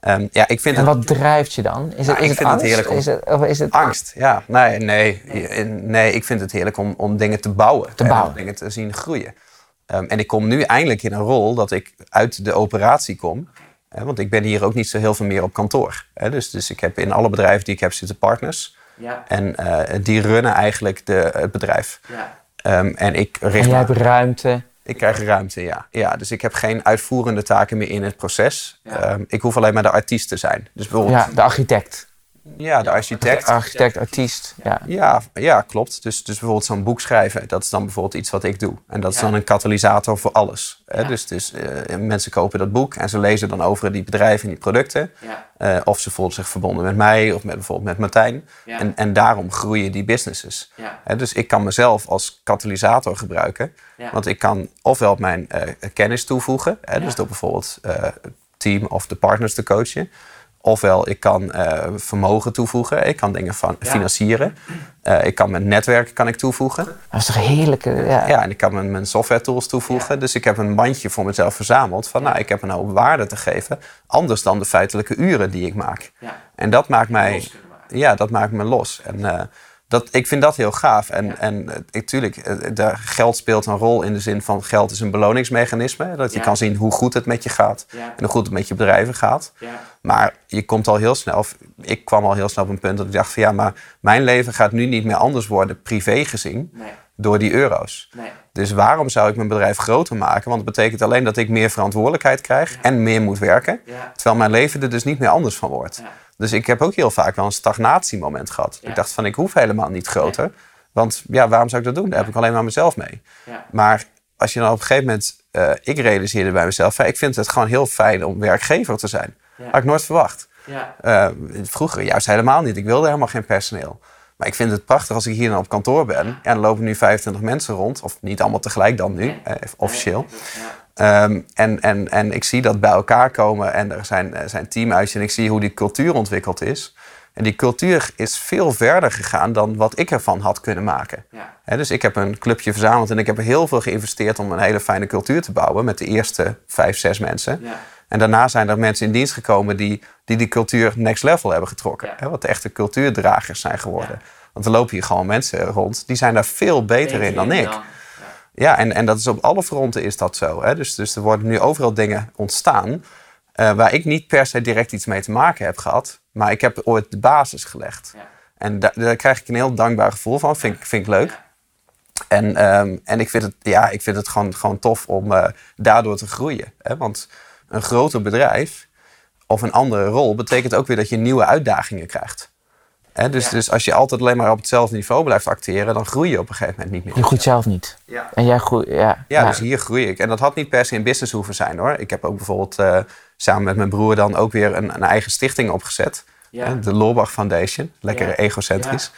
Ehm, ja, ik vind En het wat drijft je dan? Is het, Nou, is ik het vind het angst? heerlijk om- Is het, of is het angst. Ja, nee, nee, nee. ik vind het heerlijk om, om dingen te bouwen. Te en bouwen. om dingen te zien groeien. Ehm, en ik kom nu eindelijk in een rol dat ik uit de operatie kom. Hè, want ik ben hier ook niet zo heel veel meer op kantoor. Hè, dus, dus ik heb in alle bedrijven die ik heb zitten partners. Ja. En eh, die runnen eigenlijk de, het bedrijf. Ehm, en ik richt En jij hebt ruimte. ik krijg ruimte, ja. ja. Dus ik heb geen uitvoerende taken meer in het proces. Ehm, ik hoef alleen maar de artiest te zijn. Dus bijvoorbeeld, Ja, de architect. Ja, de architect. Architect, artiest. Ja. Ja, ja klopt. Dus, dus bijvoorbeeld zo'n boek schrijven, dat is dan bijvoorbeeld iets wat ik doe. En dat is Ja. dan een katalysator voor alles. Hè? Ja. Dus, dus eh, mensen kopen dat boek en ze lezen dan over die bedrijven en die producten. Ja. Eh, of ze voelen zich verbonden met mij of met, bijvoorbeeld met Martijn. En, en daarom groeien die businesses. Hè, dus ik kan mezelf als katalysator gebruiken. Want ik kan ofwel mijn eh, kennis toevoegen. Hè. Dus door bijvoorbeeld het team of de partners te coachen. Ofwel ik kan eh, vermogen toevoegen. Ik kan dingen van Ja. financieren. Eh, ik kan mijn netwerk kan ik toevoegen. Dat is toch heerlijk? eh, Ja. Ja, en ik kan mijn, mijn software tools toevoegen. Dus ik heb een mandje voor mezelf verzameld. Van nou, ik heb een hoop waarde te geven. Anders dan de feitelijke uren die ik maak. Ja. En dat maakt mij, ja, dat maakt me los. En dat, ik vind dat heel gaaf. En, en eh, ik, tuurlijk, eh, de, geld speelt een rol in de zin van geld is een beloningsmechanisme. Dat je Ja. kan zien hoe goed het met je gaat. Ja. En hoe goed het met je bedrijven gaat. Maar je komt al heel snel, of ik kwam al heel snel op een punt dat ik dacht van ja, maar mijn leven gaat nu niet meer anders worden, privé gezien, Nee. door die euro's. Nee. Dus waarom zou ik mijn bedrijf groter maken? Want het betekent alleen dat ik meer verantwoordelijkheid krijg en meer moet werken. Terwijl mijn leven er dus niet meer anders van wordt. Dus ik heb ook heel vaak wel een stagnatiemoment gehad. Ja. Ik dacht van ik hoef helemaal niet groter. Want ja, waarom zou ik dat doen? Daar heb ik alleen maar mezelf mee. Ja. Maar als je dan op een gegeven moment... eh, ik realiseerde bij mezelf... van, ik vind het gewoon heel fijn om werkgever te zijn. Had ik nooit verwacht. Ja. Eh, vroeger juist helemaal niet. Ik wilde helemaal geen personeel. Maar ik vind het prachtig als ik hier dan op kantoor ben. En dan lopen nu 25 mensen rond. Of niet allemaal tegelijk dan nu, eh, officieel. Ehm, en, en, en ik zie dat bij elkaar komen en er zijn, er zijn teamuitjes en ik zie hoe die cultuur ontwikkeld is. En die cultuur is veel verder gegaan dan wat ik ervan had kunnen maken. Ja. Dus ik heb een clubje verzameld en ik heb er heel veel geïnvesteerd om een hele fijne cultuur te bouwen met de eerste vijf, zes mensen. Ja. En daarna zijn er mensen in dienst gekomen die die, die cultuur next level hebben getrokken. Ja. Wat echte cultuurdragers zijn geworden. Want er lopen hier gewoon mensen rond die zijn daar veel beter, in dan ik. Ja, en, en dat is op alle fronten is dat zo. Hè? Dus, dus er worden nu overal dingen ontstaan eh, waar ik niet per se direct iets mee te maken heb gehad. Maar ik heb ooit de basis gelegd. Ja. En da- daar krijg ik een heel dankbaar gevoel van. Vind, ik- vind ik leuk. En, ehm, en ik vind het, ja, ik vind het gewoon, gewoon tof om eh, daardoor te groeien. Hè? Want een groter bedrijf of een andere rol betekent ook weer dat je nieuwe uitdagingen krijgt. Dus, Ja. dus als je altijd alleen maar op hetzelfde niveau blijft acteren, dan groei je op een gegeven moment niet meer. Je groeit zelf niet. Ja. En jij groeit, ja. Ja, dus hier groei ik. En dat had niet per se in business hoeven zijn hoor. Ik heb ook bijvoorbeeld eh, samen met mijn broer dan ook weer een, een eigen stichting opgezet. Ja. Hè, De Loorbach Foundation. Lekker Ja. egocentrisch.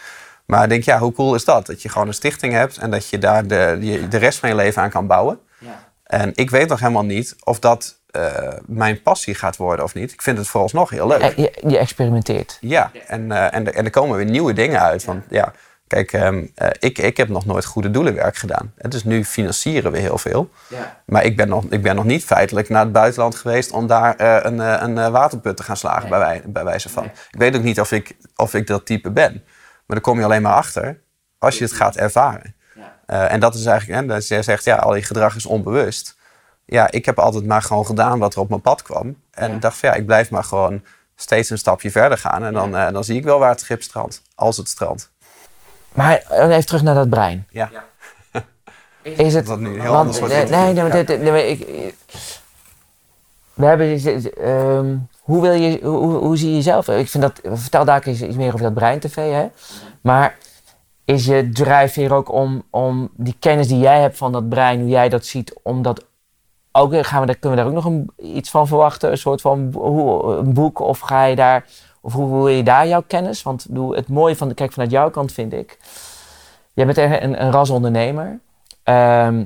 Maar ik denk, ja, hoe cool is dat? Dat je gewoon een stichting hebt en dat je daar de, je- de rest van je leven aan kan bouwen. Ja. En ik weet nog helemaal niet of dat eh, mijn passie gaat worden of niet. Ik vind het vooralsnog heel leuk. Je, je experimenteert. Ja, en, eh, en, er- en er komen weer nieuwe dingen uit. Want ja, kijk, ehm, eh, ik, ik heb nog nooit goede doelenwerk gedaan. En Dus nu financieren we heel veel. Ja. Maar ik ben, nog, ik ben nog niet feitelijk naar het buitenland geweest om daar eh, een, een waterput te gaan slagen, Nee. bij, wij, bij wijze van. Nee. Ik weet ook niet of ik, of ik dat type ben. Maar daar kom je alleen maar achter als je het gaat ervaren. Ja. Eh, en dat is eigenlijk, hè, dat jij zegt, ja, al je gedrag is onbewust. Ja, ik heb altijd maar gewoon gedaan wat er op mijn pad kwam. En Ja. dacht van ja, ik blijf maar gewoon steeds een stapje verder gaan. En dan, eh, dan zie ik wel waar het schip strandt. Als het strandt. Maar eh, even terug naar dat brein. Ja. Is het... Dat nu een heel want- ander soort nee, nee, nee, maar Ja. dit- nee, ik, we hebben, dus, ehm, hoe, wil je, hoe, hoe zie je jezelf? Ik vind dat, vertel daar eens iets meer over dat brein tv, hè? Maar is je drijfveer ook om, om die kennis die jij hebt van dat brein, hoe jij dat ziet, om dat ook, gaan we, daar- kunnen we daar ook nog iets van verwachten? Een soort van hoe, een boek? Of ga je daar, of hoe wil je daar jouw kennis? Want het mooie van, de kijk, vanuit jouw kant vind ik, jij bent een, een, ras ondernemer. Ehm,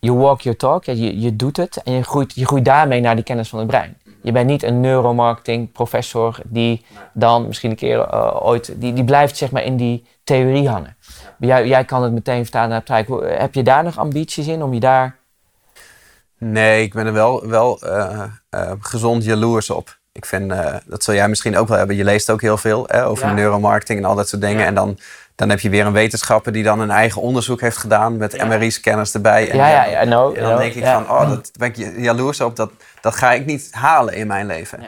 you walk your talk, je, je doet het en je groeit, je groeit daarmee naar die kennis van het brein. Je bent niet een neuromarketing professor die dan misschien een keer eh, ooit, die, die blijft zeg maar in die theorie hangen. Jij, jij kan het meteen vertalen naar praktijk. Heb je daar nog ambities in om je daar... Nee, ik ben er wel, wel eh, eh, gezond jaloers op. Ik vind, eh, dat zul jij misschien ook wel hebben. Je leest ook heel veel hè, over Ja. neuromarketing en al dat soort dingen. Ja. En dan, dan heb je weer een wetenschapper die dan een eigen onderzoek heeft gedaan met Ja. MRI-scanners erbij. En Ja, En dan denk ik van, oh, dat ben ik ja- jaloers op. Dat, dat ga ik niet halen in mijn leven.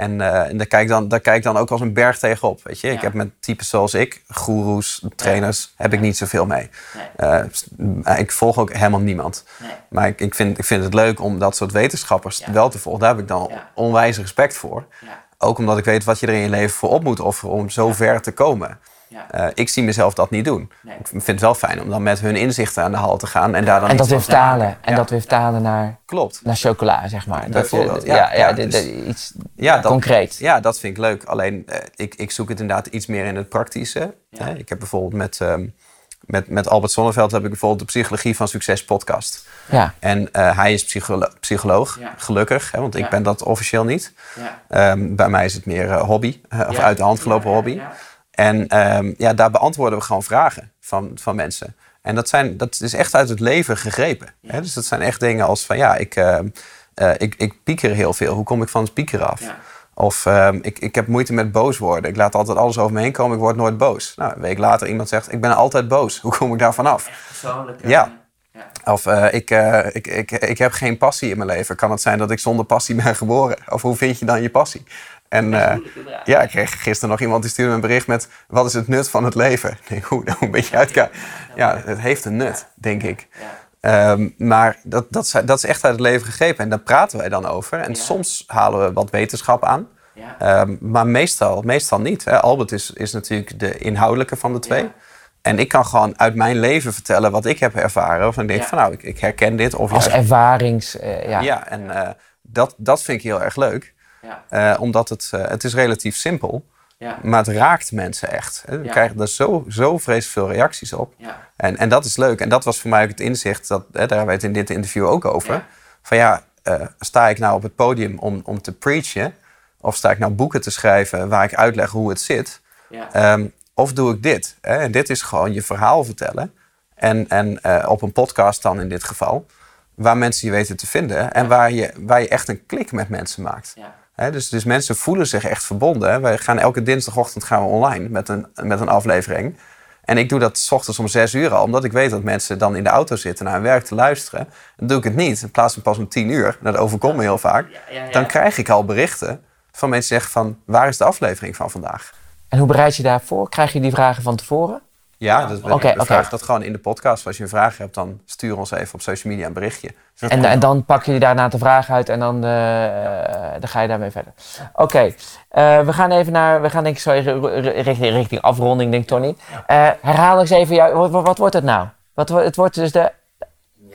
En, eh, en daar, kijk ik dan, daar kijk ik dan ook als een berg tegenop. Weet je? Ik heb met types zoals ik, goeroes, trainers, heb ik niet zoveel mee. Nee. Eh, ik volg ook helemaal niemand. Nee. Maar ik, ik, vind, ik vind het leuk om dat soort wetenschappers Ja. wel te volgen. Daar heb ik dan onwijs respect voor. Ook omdat ik weet wat je er in je leven voor op moet offeren om zo ver te komen. Ja. Eh, ik zie mezelf dat niet doen. Nee. Ik vind het wel fijn om dan met hun inzichten aan de hal te gaan en daar dan En dat iets weer vertalen. En Ja, dat weer vertalen naar, klopt. naar chocola, zeg maar. Dat, Bijvoorbeeld, eh, ja. ja, ja, Ja, dit- dus- iets Ja, dat, concreet. Ja, dat vind ik leuk. Alleen eh, ik, ik zoek het inderdaad iets meer in het praktische. Hè, Ik heb bijvoorbeeld met, ehm, met, met Albert Sonneveld heb ik bijvoorbeeld de Psychologie van Succes podcast. Ja. En eh, hij is psycholo- psycholoog, Ja. gelukkig, hè, want ik ben dat officieel niet. Ja. Ehm, bij mij is het meer hobby, of uit de hand gelopen hobby. En ehm, ja, daar beantwoorden we gewoon vragen van, van mensen. En dat, zijn, dat is echt uit het leven gegrepen. Hè? Dus dat zijn echt dingen als van ja, ik, ehm, eh, ik, ik pieker heel veel. Hoe kom ik van het piekeren af? Ja. Of ehm, ik, ik heb moeite met boos worden. Ik laat altijd alles over me heen komen. Ik word nooit boos. Nou, een week later iemand zegt, ik ben altijd boos. Hoe kom ik daarvan af? Persoonlijk. Ja. Of eh, ik, eh, ik, ik, ik heb geen passie in mijn leven. Kan het zijn dat ik zonder passie ben geboren? Of hoe vind je dan je passie? En eh, ja, ik kreeg gisteren nog iemand die stuurde me een bericht met... wat is het nut van het leven? Ik denk, hoe, een beetje uitkijken. Ja, het heeft een nut, denk ik. Ehm, maar dat, dat, is- dat is echt uit het leven gegrepen. En daar praten wij dan over. En soms halen we wat wetenschap aan. Ja. Ehm, maar meestal, meestal niet. Hè. Albert is, is natuurlijk de inhoudelijke van de twee. Ja. En ik kan gewoon uit mijn leven vertellen wat ik heb ervaren. Of ik denk Ja. van nou, ik, ik herken dit. Of Als juist- ervarings... eh, ja. ja, en eh, dat, dat vind ik heel erg leuk. Ja. Eh, omdat het, eh, het is relatief simpel. Ja. Maar het raakt mensen echt. We Ja. krijgen er zo, zo vreselijk veel reacties op. Ja. En, en dat is leuk. En dat was voor mij ook het inzicht, dat, hè, daar hebben we het in dit interview ook over. Van ja, eh, sta ik nou op het podium om, om te preachen? Of sta ik nou boeken te schrijven waar ik uitleg hoe het zit? Ehm, of doe ik dit? Hè? En dit is gewoon je verhaal vertellen. En, en op een podcast dan in dit geval. Waar mensen je weten te vinden. En waar je, waar je echt een klik met mensen maakt. Ja. Hè, dus, dus mensen voelen zich echt verbonden. Hè. Wij gaan elke dinsdagochtend gaan we online met een, met een aflevering. En ik doe dat s ochtends om zes uur al, omdat ik weet dat mensen dan in de auto zitten naar hun werk te luisteren. Dan doe ik het niet. In plaats van pas om tien uur, dat overkomt me heel vaak. ja, ja. Dan krijg ik al berichten van mensen die zeggen van, waar is de aflevering van vandaag? En hoe bereid je daarvoor? Krijg je die vragen van tevoren? Ja, dat, we, Oké, we oké. vragen dat gewoon in de podcast. Als je een vraag hebt, dan stuur ons even op social media een berichtje. Dus En, dan pak je daarna de vraag uit en dan, eh, dan ga je daarmee verder. Oké, eh, we gaan even naar, we gaan denk ik zo ri- ri- richting, richting afronding, denk Tony. Eh, herhaal eens even, jou, wat, wat, wat wordt het nou? Wat, wordt- het wordt dus de,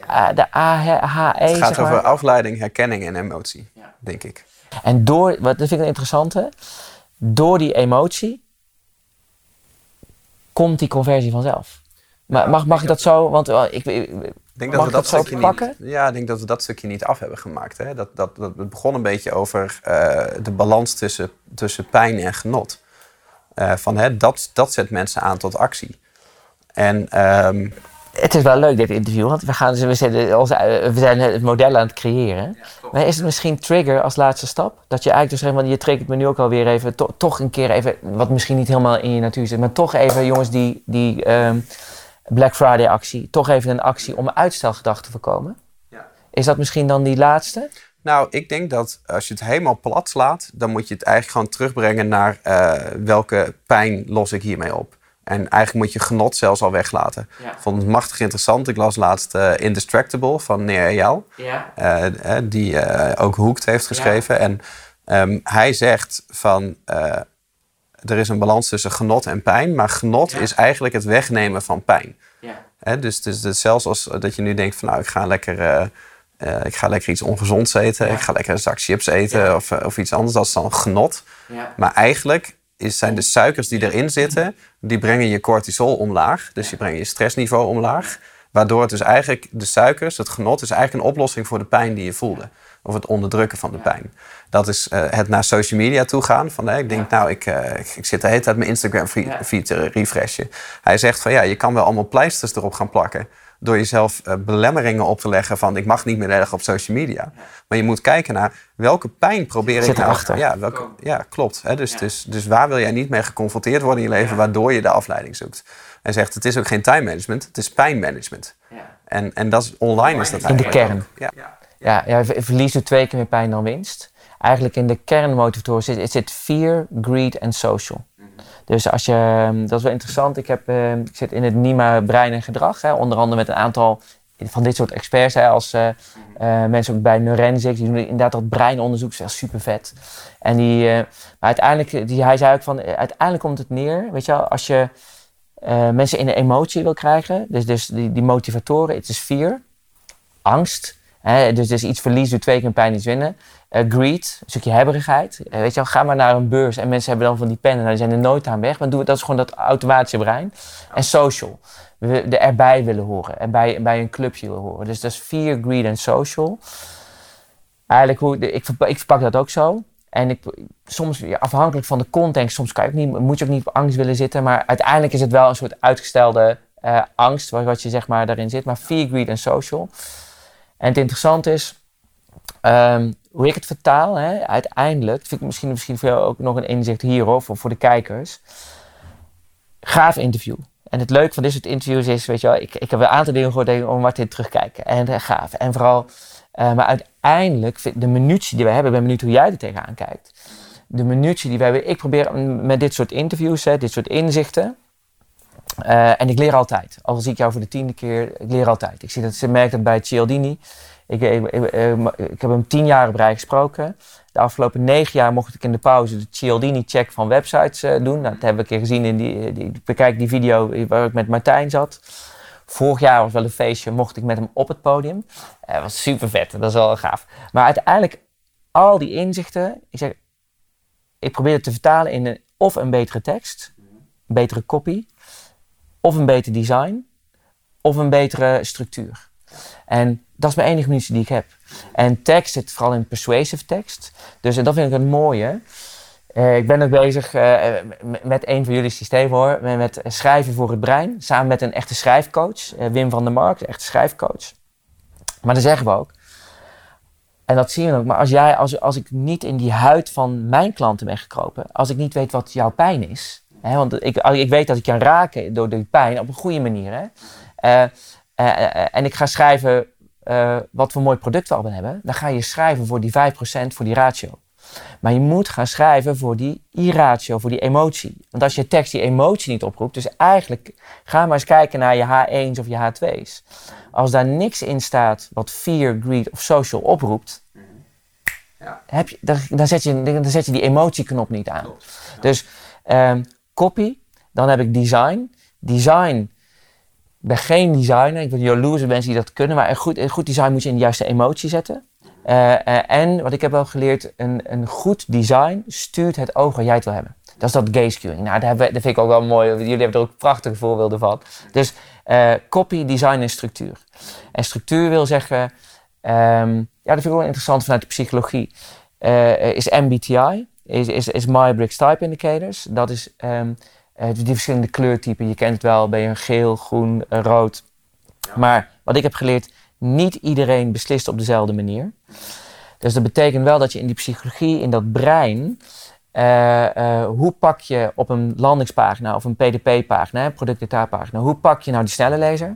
eh, de AHE, Het gaat zeg maar. over afleiding, herkenning en emotie, Ja. denk ik. En door, wat, dat vind ik een interessante, door die emotie komt die conversie vanzelf. Maar mag, mag ik dat zo, want eh, ik, ik- denk dat we dat, stukje pakken? niet. Ja, ik denk dat we dat stukje niet af hebben gemaakt. Hè? Dat, dat, dat, het begon een beetje over eh, de balans tussen, tussen pijn en genot. Eh, van, hè, dat, dat zet mensen aan tot actie. En ehm, Het is wel leuk dit interview, want we, gaan, we, zitten, onze, eh, we zijn het model aan het creëren. maar is het misschien trigger als laatste stap? Dat je eigenlijk dus zegt, want je triggert me nu ook alweer even, to- toch een keer even, wat misschien niet helemaal in je natuur zit, maar toch even, jongens, die, die ehm, Black Friday actie, toch even een actie om uitstelgedrag te voorkomen. Ja. Is dat misschien dan die laatste? nou, ik denk dat als je het helemaal plat slaat, dan moet je het eigenlijk gewoon terugbrengen naar eh, welke pijn los ik hiermee op. En eigenlijk moet je genot zelfs al weglaten. Ja. Ik vond het machtig interessant. Ik las laatst eh, Indistractable van Neer Eyal. Ja. eh, eh, die ook Hoekt heeft geschreven. En ehm, hij zegt van er is een balans tussen genot en pijn, maar genot is eigenlijk het wegnemen van pijn. dus, dus, dus zelfs als dat je nu denkt van nou ik ga lekker, ik ga lekker iets ongezonds eten, Ja. ik ga lekker een zak chips eten Ja. of, of iets anders, dat is dan genot. ja. Maar eigenlijk is, zijn de suikers die erin zitten, die brengen je cortisol omlaag. Dus die brengen je stressniveau omlaag. Waardoor het dus eigenlijk, de suikers, het genot, is eigenlijk een oplossing voor de pijn die je voelde. Of het onderdrukken van de pijn. Dat is eh, het naar social media toe gaan. Van, ik denk, nou, ik, eh, ik, ik zit de hele tijd mijn Instagram feed te refreshen. Hij zegt van, ja, je kan wel allemaal pleisters erop gaan plakken. Door jezelf eh, belemmeringen op te leggen van, ik mag niet meer de dag op social media. Maar je moet kijken naar, welke pijn probeer Zit ik nou... erachter. Ja, welke, ja klopt. Hè, dus, dus, dus waar wil jij niet mee geconfronteerd worden in je leven... waardoor je de afleiding zoekt? Hij zegt, het is ook geen time management, het is pijnmanagement. En, en dat is online is dat In de eigenlijk kern. ook. Ja. Ja, ja, ver- verlies doet twee keer meer pijn dan winst. Eigenlijk in de kernmotivatoren zit, het zit fear, greed en social. Dus als je, ehm, dat is wel interessant. Ik, heb, ehm, ik zit in het NIMA brein en gedrag. Hè, onder andere met een aantal van dit soort experts, hè, als uh, mensen ook bij Neurensics, die doen inderdaad dat breinonderzoek, dat is echt super vet. En die, maar uiteindelijk, die, hij zei ook van, uiteindelijk komt het neer, weet je wel, als je mensen in een emotie wil krijgen, dus, dus die, die motivatoren, het is fear, angst, dus, dus iets verliezen, twee keer pijn, iets winnen. greed, een stukje hebberigheid. weet je wel, ga maar naar een beurs en mensen hebben dan van die pennen, nou, die zijn er nooit aan weg. Maar doe, dat is gewoon dat automatische brein. En social we er erbij willen horen. En bij, bij een clubje willen horen. Dus dat is fear, greed en social. Eigenlijk, hoe, ik, ik verpak dat ook zo. En ik, soms, afhankelijk van de context, soms kan je niet, moet je ook niet op angst willen zitten. Maar uiteindelijk is het wel een soort uitgestelde uh, angst, wat, wat, je zeg maar daarin zit. Maar fear, greed en social. En het interessante is, um, hoe ik het vertaal, hè, uiteindelijk, vind ik misschien, misschien voor jou ook nog een inzicht hier, of voor de kijkers. Gaaf interview. En het leuke van dit soort interviews is, weet je wel, ik, ik heb een aantal dingen gehoord om Martin terugkijken. En uh, gaaf. En vooral, uh, maar uiteindelijk, de minuutje die we hebben, ik ben benieuwd hoe jij er tegenaan kijkt. De minuutje die we hebben, ik probeer met dit soort interviews, hè, dit soort inzichten. Uh, en ik leer altijd. Al zie ik jou voor de tiende keer, ik leer altijd. Ik zie dat, ze merkt dat bij Cialdini. Ik, ik, ik, heb hem tien jaar op rij gesproken. De afgelopen negen jaar mocht ik in de pauze de Cialdini-check van websites uh, doen. Nou, dat hebben we een keer gezien in die, die, bekijk die video waar ik met Martijn zat. Vorig jaar was wel een feestje, mocht ik met hem op het podium. Dat was super vet, dat is wel gaaf. Maar uiteindelijk, al die inzichten, ik zeg, ik probeer het te vertalen in een, of een betere tekst, een betere copy, of een beter design, of een betere structuur. En dat is mijn enige munitie die ik heb. En tekst zit vooral in persuasive tekst. Dus dat vind ik het mooie. Uh, ik ben ook bezig uh, met een van jullie systemen hoor. Met schrijven voor het brein. Samen met een echte schrijfcoach. Uh, Wim van der Mark, echte schrijfcoach. Maar dan zeggen we ook. En dat zien we ook. Maar als, jij, als, als ik niet in die huid van mijn klanten ben gekropen. Als ik niet weet wat jouw pijn is. Hè, want ik, ik weet dat ik kan raken door die pijn op een goede manier. Hè, en ik ga schrijven wat voor mooi product we al hebben, dan ga je schrijven voor die 5% voor die ratio. Maar je moet gaan schrijven voor die i-ratio, voor die emotie. Want als je tekst die emotie niet oproept, dus eigenlijk ga maar eens kijken naar je H1's of je H2's. Als daar niks in staat wat fear, greed of social oproept, ja. heb je, dan, dan, zet je, dan zet je die emotieknop niet aan. Dus um, copy, dan heb ik design. Design ben geen designer. Ik ben jaloerse mensen die dat kunnen. Maar een goed, een goed design moet je in de juiste emotie zetten. Uh, uh, en wat ik heb wel geleerd, een, een goed design stuurt het oog waar jij het wil hebben. Dat is dat gaze queuing. Nou, dat, dat vind ik ook wel mooi. Jullie hebben er ook prachtige voorbeelden van. Dus uh, copy, design en structuur. En structuur wil zeggen, um, ja, dat vind ik wel interessant vanuit de psychologie. is MBTI, is, is, is Myers-Briggs Type Indicators. Dat is um, uh, die verschillende kleurtypen, je kent het wel, ben je geel, groen, rood. Maar wat ik heb geleerd, niet iedereen beslist op dezelfde manier. Dus dat betekent wel dat je in die psychologie, in dat brein, uh, hoe pak je op een landingspagina of een PDP-pagina, productdetailpagina, hoe pak je nou die snelle lezer?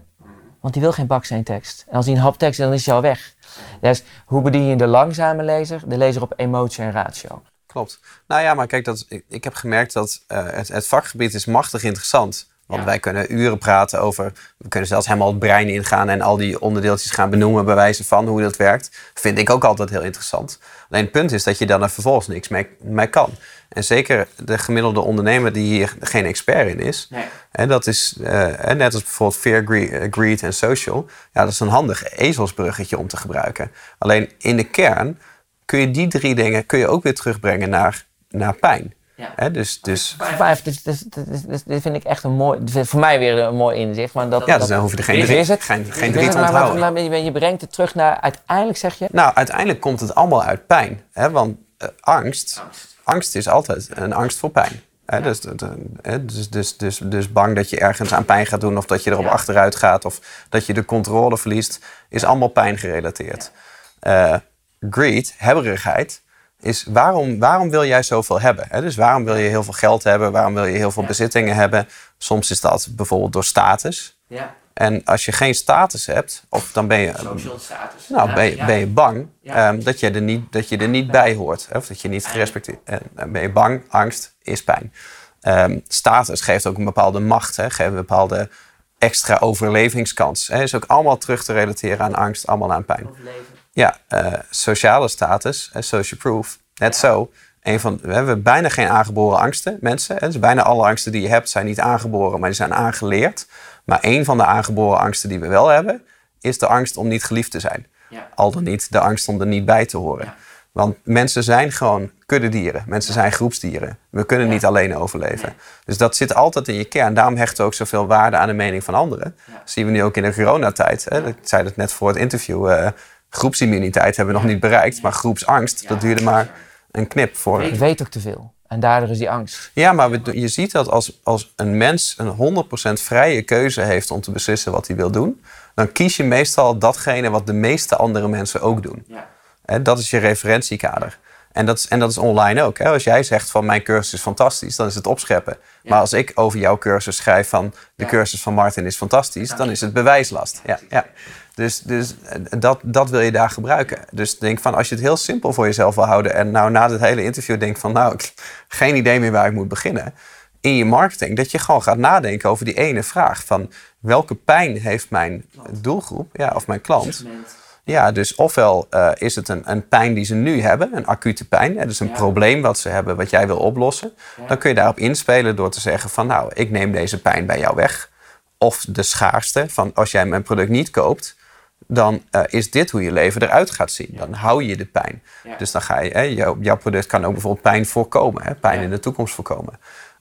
Want die wil geen baksteen tekst. En als die een hap tekst dan is hij al weg. Dus hoe bedien je de langzame lezer? De lezer op emotie en ratio. Klopt. Nou ja, maar kijk, dat, ik, ik heb gemerkt dat uh, het, het, vakgebied is machtig interessant. Want wij kunnen uren praten over. We kunnen zelfs helemaal het brein ingaan en al die onderdeeltjes gaan benoemen bij wijze van hoe dat werkt. Vind ik ook altijd heel interessant. Alleen het punt is dat je dan er vervolgens niks mee, mee kan. En zeker de gemiddelde ondernemer die hier geen expert in is. Nee. En dat is uh, net als bijvoorbeeld fear, greed en social. Ja, dat is een handig ezelsbruggetje om te gebruiken. Alleen in de kern kun je die drie dingen kun je ook weer terugbrengen naar, naar pijn. Ja. dus, dus... Dit vind ik echt een mooi, voor mij weer een mooi inzicht. Maar dat, ja, dus dan hoef je er geen, drie, geen, geen drie te onthouden. Maar, maar, je brengt het terug naar, uiteindelijk zeg je... Nou, uiteindelijk komt het allemaal uit pijn. Hè? Want uh, angst, angst is altijd een angst voor pijn. Hè? Dus, dus, dus, dus, dus bang dat je ergens aan pijn gaat doen... of dat je erop ja. achteruit gaat... of dat je de controle verliest... is allemaal pijn gerelateerd. Uh, greed, hebberigheid, is waarom, waarom wil jij zoveel hebben? Hè? Dus waarom wil je heel veel geld hebben? Waarom wil je heel veel bezittingen hebben? Soms is dat bijvoorbeeld door status. Ja. En als je geen status hebt, of dan ben je, Social status. Nou, ben, je, ben je bang um, dat, je er niet, dat je er niet bij hoort. Of dat je niet gerespecteerd En ben je bang, angst is pijn. Um, status geeft ook een bepaalde macht, hè? geeft een bepaalde extra overlevingskans. Hè, is ook allemaal terug te relateren aan angst, allemaal aan pijn. Ja, uh, sociale status, social proof, net zo. Een van, we hebben bijna geen aangeboren angsten, mensen. Hè. Dus bijna alle angsten die je hebt zijn niet aangeboren, maar die zijn aangeleerd. Maar een van de aangeboren angsten die we wel hebben, is de angst om niet geliefd te zijn. Ja. Al dan niet de angst om er niet bij te horen. Want mensen zijn gewoon kuddedieren. Mensen zijn groepsdieren. We kunnen niet alleen overleven. Dus dat zit altijd in je kern. Daarom hechten we ook zoveel waarde aan de mening van anderen. Dat zien we nu ook in de coronatijd. Hè? Ik zei het net voor het interview. Uh, groepsimmuniteit hebben we nog niet bereikt. Maar groepsangst, dat duurde maar een knip voor. Ik weet ook te veel. En daardoor is die angst. Ja, maar je ziet dat als, als een mens een 100% vrije keuze heeft om te beslissen wat hij wil doen, dan kies je meestal datgene wat de meeste andere mensen ook doen. Ja. Dat is je referentiekader. En dat is, en dat is online ook. Hè? Als jij zegt van mijn cursus is fantastisch, dan is het opscheppen. Maar als ik over jouw cursus schrijf van de cursus van Martin is fantastisch, dan is het bewijslast. Ja, ja. Dus, dus eh, dat, dat wil je daar gebruiken. Dus denk van als je het heel simpel voor jezelf wil houden en nou na dit hele interview denk van nou, ik geen idee meer waar ik moet beginnen. In je marketing, dat je gewoon gaat nadenken over die ene vraag van welke pijn heeft mijn doelgroep ja, of mijn klant. Ja, dus ofwel uh, is het een, een, pijn die ze nu hebben, een acute pijn. Hè, dus een probleem wat ze hebben, wat jij wil oplossen. Dan kun je daarop inspelen door te zeggen van nou, ik neem deze pijn bij jou weg. Of de schaarste van als jij mijn product niet koopt, dan uh, is dit hoe je leven eruit gaat zien. Dan hou je de pijn. Dus dan ga je, hè, jouw, jouw product kan ook bijvoorbeeld pijn voorkomen, hè, pijn in de toekomst voorkomen.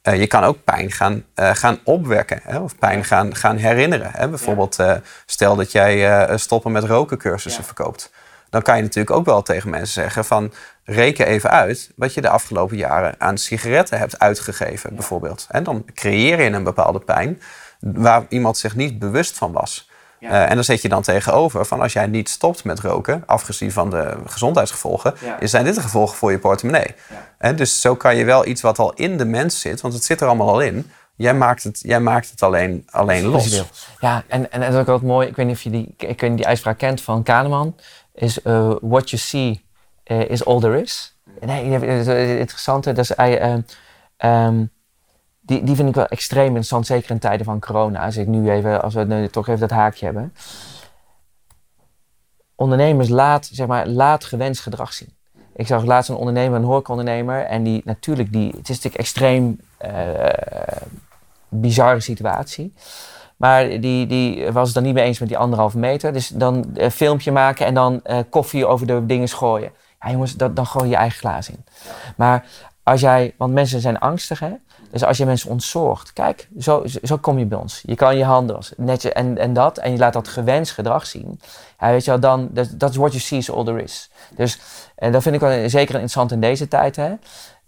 Uh, je kan ook pijn gaan, uh, gaan opwekken hè, of pijn gaan, gaan herinneren. Hè. Bijvoorbeeld, uh, stel dat jij stoppen met roken cursussen verkoopt. Dan kan je natuurlijk ook wel tegen mensen zeggen van... reken even uit wat je de afgelopen jaren aan sigaretten hebt uitgegeven, bijvoorbeeld. En dan creëer je een bepaalde pijn waar iemand zich niet bewust van was. Uh, en dan zet je dan tegenover van als jij niet stopt met roken, afgezien van de gezondheidsgevolgen, zijn dit de gevolgen voor je portemonnee. En dus zo kan je wel iets wat al in de mens zit, want het zit er allemaal al in. Jij maakt het, jij maakt het alleen, alleen los. Ja, en, en dat is ook wat mooi. Ik weet niet of je die, ik weet die uitspraak kent van Kahneman. Is uh, what you see uh, is all there is. Nee, het interessante, dat is... Um, die, die vind ik wel extreem interessant, zeker in tijden van corona. Als, ik nu even, als we nu toch even dat haakje hebben. Ondernemers laat, zeg maar, laat gewenst gedrag zien. Ik zag laatst een ondernemer, een horecaondernemer, en die natuurlijk, die, het is natuurlijk extreem uh, bizarre situatie. Maar die, die was het dan niet mee eens met die anderhalve meter. Dus dan een filmpje maken en dan uh, koffie over de dingen gooien. Ja jongens, dat, dan gooi je je eigen glaas in. Maar als jij, want mensen zijn angstig hè. Dus als je mensen ontzorgt, kijk, zo, zo kom je bij ons. Je kan je handen wassen, netje en, en dat. En je laat dat gewenst gedrag zien. Ja, weet je wel, dan, dat is what you see is all there is. Dus en dat vind ik wel zeker interessant in deze tijd. Hè.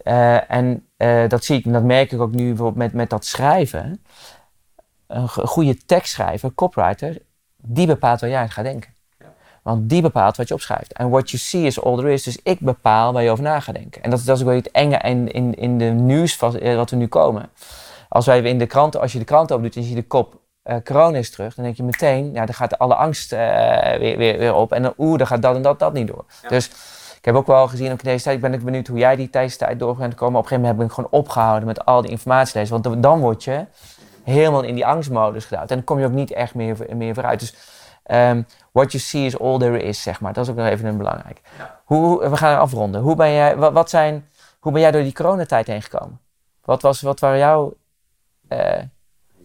Uh, en uh, dat zie ik, dat merk ik ook nu bijvoorbeeld met, met dat schrijven. Een goede tekstschrijver, copywriter, die bepaalt waar jij gaat denken. Want die bepaalt wat je opschrijft. En what you see is all there is. Dus ik bepaal waar je over na gaat denken. En dat, dat is ook wel het enge in, in, in de nieuws eh, wat we nu komen. Als, wij in de krant, als je de krant open doet en je ziet de kop uh, corona is terug, dan denk je meteen, ja, dan gaat alle angst uh, weer, weer, weer op. En dan, oeh, dan gaat dat en dat, dat niet door. Dus ik heb ook wel gezien, ook in deze tijd, ik ben ik benieuwd hoe jij die tijdstijd door bent komen. Op een gegeven moment heb ik gewoon opgehouden met al die informatie lezen. Want dan word je helemaal in die angstmodus gedaan. En dan kom je ook niet echt meer, meer vooruit. Dus Um, what you see is all there is, zeg maar. Dat is ook nog even een belangrijk. Hoe, we gaan afronden. Hoe ben, jij, wat, zijn, hoe ben jij door die coronatijd heen gekomen? Wat, was, wat waren jouw... Uh,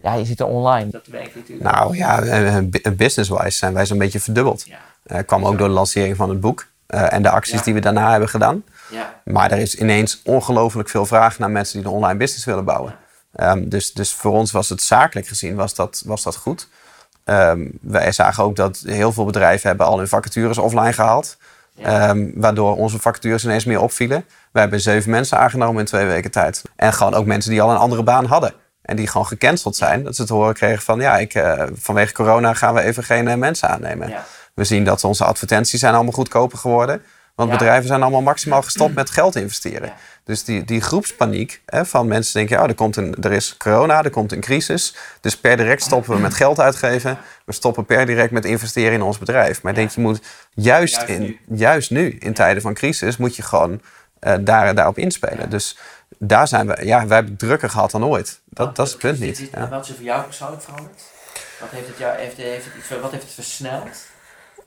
ja, je zit er online. Dat werkt natuurlijk. Nou ja, eh, business-wise zijn wij zo'n beetje verdubbeld. Ja. Uh, kwam ook door de lancering van het boek. Uh, en de acties die we daarna hebben gedaan. Ja. Maar er is ineens ongelooflijk veel vraag naar mensen die een online business willen bouwen. Um, dus, dus voor ons was het zakelijk gezien was dat, was dat goed. Um, wij zagen ook dat heel veel bedrijven hebben al hun vacatures offline gehaald. Um, waardoor onze vacatures ineens meer opvielen. We hebben zeven mensen aangenomen in twee weken tijd. En gewoon ook mensen die al een andere baan hadden. En die gewoon gecanceld zijn. Dat ze te horen kregen van ja, ik, uh, vanwege corona gaan we even geen uh, mensen aannemen. We zien dat onze advertenties zijn allemaal goedkoper geworden. Want bedrijven zijn allemaal maximaal gestopt met geld investeren. Dus die, die groepspaniek hè, van mensen denken, oh, er, komt een, er is corona, er komt een crisis. Dus per direct stoppen we met geld uitgeven. We stoppen per direct met investeren in ons bedrijf. Maar ik denk, je moet juist, in, nu. juist nu, in tijden van crisis, moet je gewoon uh, daar, daarop inspelen. Dus daar zijn we, ja, wij hebben het drukker gehad dan ooit. Dat, dat is het punt niet. Wat is er voor jou persoonlijk veranderd? Wat heeft het, jou, heeft, heeft het, wat heeft het versneld? Heeft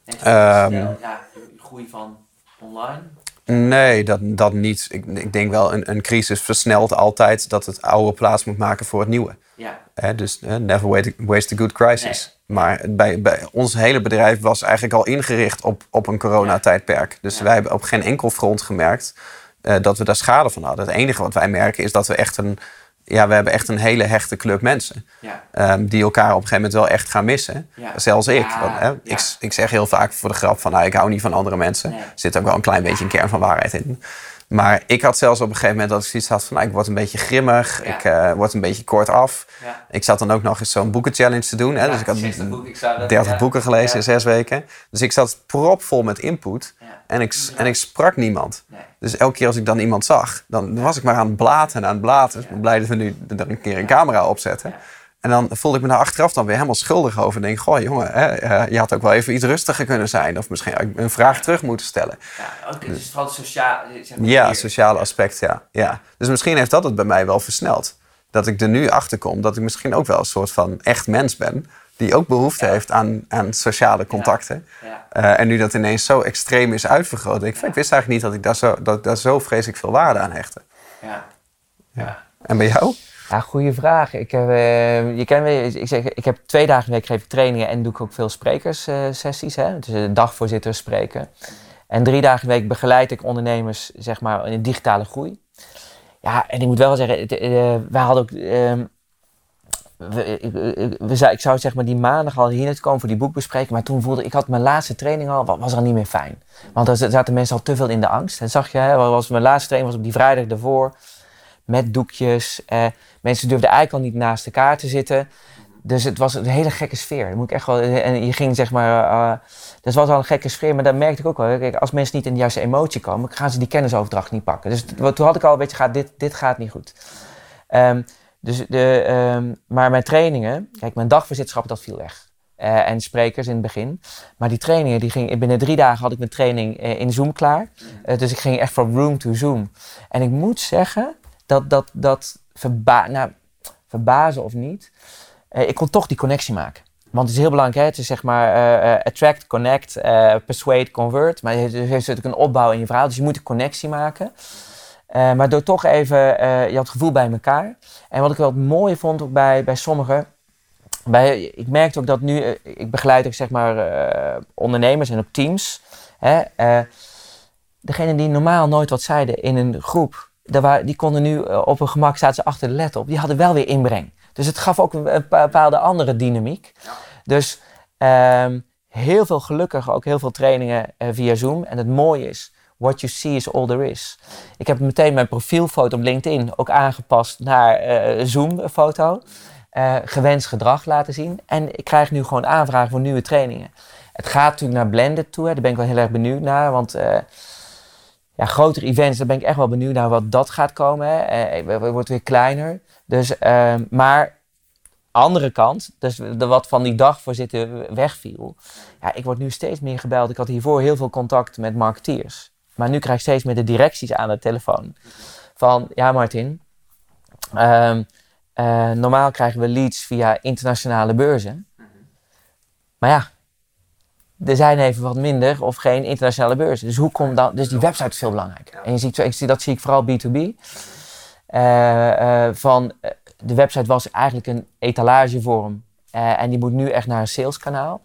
het Ehm. versneld? ja, de groei van online? Nee, dat, dat niet. Ik, ik denk wel, een, een crisis versnelt altijd dat het oude plaats moet maken voor het nieuwe. Ja, dus never waste, waste a good crisis. Maar bij, bij ons hele bedrijf was eigenlijk al ingericht op, op een coronatijdperk. Dus Ja. wij hebben op geen enkel front gemerkt eh, dat we daar schade van hadden. Het enige wat wij merken is dat we echt een, ja, we hebben echt een hele hechte club mensen. ja, ehm, die elkaar op een gegeven moment wel echt gaan missen. Ja. Zelfs ik. Ja, Want, hè, ik. Ik zeg heel vaak voor de grap van, nou, ik hou niet van andere mensen. Nee. Er zit ook wel een klein beetje een kern van waarheid in. Maar ik had zelfs op een gegeven moment dat ik zoiets had van, nou, ik word een beetje grimmig. Ja. Ik eh, word een beetje kort af. ja. Ik zat dan ook nog eens zo'n boekenchallenge te doen. Hè? dus ik had 60 boeken, ik zou dat- 30 ja. boeken gelezen in zes weken. Dus ik zat propvol met input. En ik, en ik sprak niemand. Nee. Dus elke keer als ik dan iemand zag, dan was ik maar aan het blaten en aan het blaten. Dus ik ben blij dat we nu er een keer een camera opzetten. En dan voelde ik me daar achteraf dan weer helemaal schuldig over. En denk, goh jongen, hè, eh, je had ook wel even iets rustiger kunnen zijn. Of misschien ik een vraag terug moeten stellen. Ja, ook, het is vooral sociaal. Zeg maar, Ja, sociale aspect, ja. ja. Dus misschien heeft dat het bij mij wel versneld. Dat ik er nu achter kom dat ik misschien ook wel een soort van echt mens ben. Die ook behoefte heeft aan, aan sociale contacten. Ja. Eh, en nu dat ineens zo extreem is uitvergroot. Ik, ik wist eigenlijk niet dat ik daar zo, dat daar zo vreselijk veel waarde aan hechtte. Ja. Ja. En bij jou? Ja, goede vraag. Ik heb, eh, je kent me, ik, zeg, ik heb twee dagen in de week geef ik trainingen en doe ik ook veel sprekerssessies. hè? dus een dagvoorzitter spreken. En drie dagen in de week begeleid ik ondernemers zeg maar, in digitale groei. Ja, en ik moet wel zeggen, het, eh, wij hadden ook... ehm, we, ik, we zou, ik zou zeg maar die maandag al hier naartoe komen voor die boekbespreking. Maar toen voelde ik, had mijn laatste training al, wa- was al niet meer fijn. Want er zaten mensen al te veel in de angst. Dat zag je, hè, was, mijn laatste training was op die vrijdag daarvoor. Met doekjes. Eh, mensen durfden eigenlijk al niet naast elkaar te zitten. Dus het was een hele gekke sfeer. Dat moet ik echt wel, en je ging zeg maar. dus het was al een gekke sfeer, maar dat merkte ik ook wel. Kijk, als mensen niet in de juiste emotie komen, gaan ze die kennisoverdracht niet pakken. Dus toen had ik al een beetje, gaat, dit, dit gaat niet goed. Ehm, dus de, ehm, maar mijn trainingen, kijk, mijn dagvoorzitterschap, dat viel weg. Eh, en sprekers in het begin. Maar die trainingen, die ging, binnen drie dagen had ik mijn training eh, in Zoom klaar. Dus ik ging echt van room to Zoom. En ik moet zeggen, dat, dat, dat verba nou, verbazen of niet, eh, ik kon toch die connectie maken. Want het is heel belangrijk, hè? het is zeg maar eh, eh, attract, connect, persuade, convert. Maar het heeft natuurlijk een opbouw in je verhaal, dus je moet een connectie maken. Maar door toch even, je had het gevoel bij elkaar. En wat ik wel het mooie vond ook bij, bij sommigen, bij, ik merkte ook dat nu, ik begeleid ook zeg maar ondernemers en ook teams. Hè, degene die normaal nooit wat zeiden in een groep, daar die konden nu eh, op hun gemak, zaten ze achter de laptop, die hadden wel weer inbreng. Dus het gaf ook een, bepaalde andere dynamiek. Dus ehm, heel veel gelukkig ook heel veel trainingen eh, via Zoom. En het mooie is, what you see is all there is. Ik heb meteen mijn profielfoto op LinkedIn ook aangepast naar eh Zoom-foto. Gewenst gedrag laten zien. En ik krijg nu gewoon aanvragen voor nieuwe trainingen. Het gaat natuurlijk naar blended toe. Hè. Daar ben ik wel heel erg benieuwd naar. Want ja, grotere events, daar ben ik echt wel benieuwd naar wat dat gaat komen. Hè. Eh, het wordt weer kleiner. Dus, ehm, maar andere kant, dus de, wat van die dagvoorzitter wegviel. Ja, ik word nu steeds meer gebeld. Ik had hiervoor heel veel contact met marketeers. Maar nu krijg ik steeds meer de directies aan de telefoon. Van, ja Martin, ehm, eh, normaal krijgen we leads via internationale beurzen. Maar ja, er zijn even wat minder of geen internationale beurzen. Dus hoe komt dat? Dus die website is veel belangrijker. En je ziet, ik zie, dat zie ik vooral B2B. Eh, eh, van, eh, de website was eigenlijk een etalagevorm. En die moet nu echt naar een saleskanaal.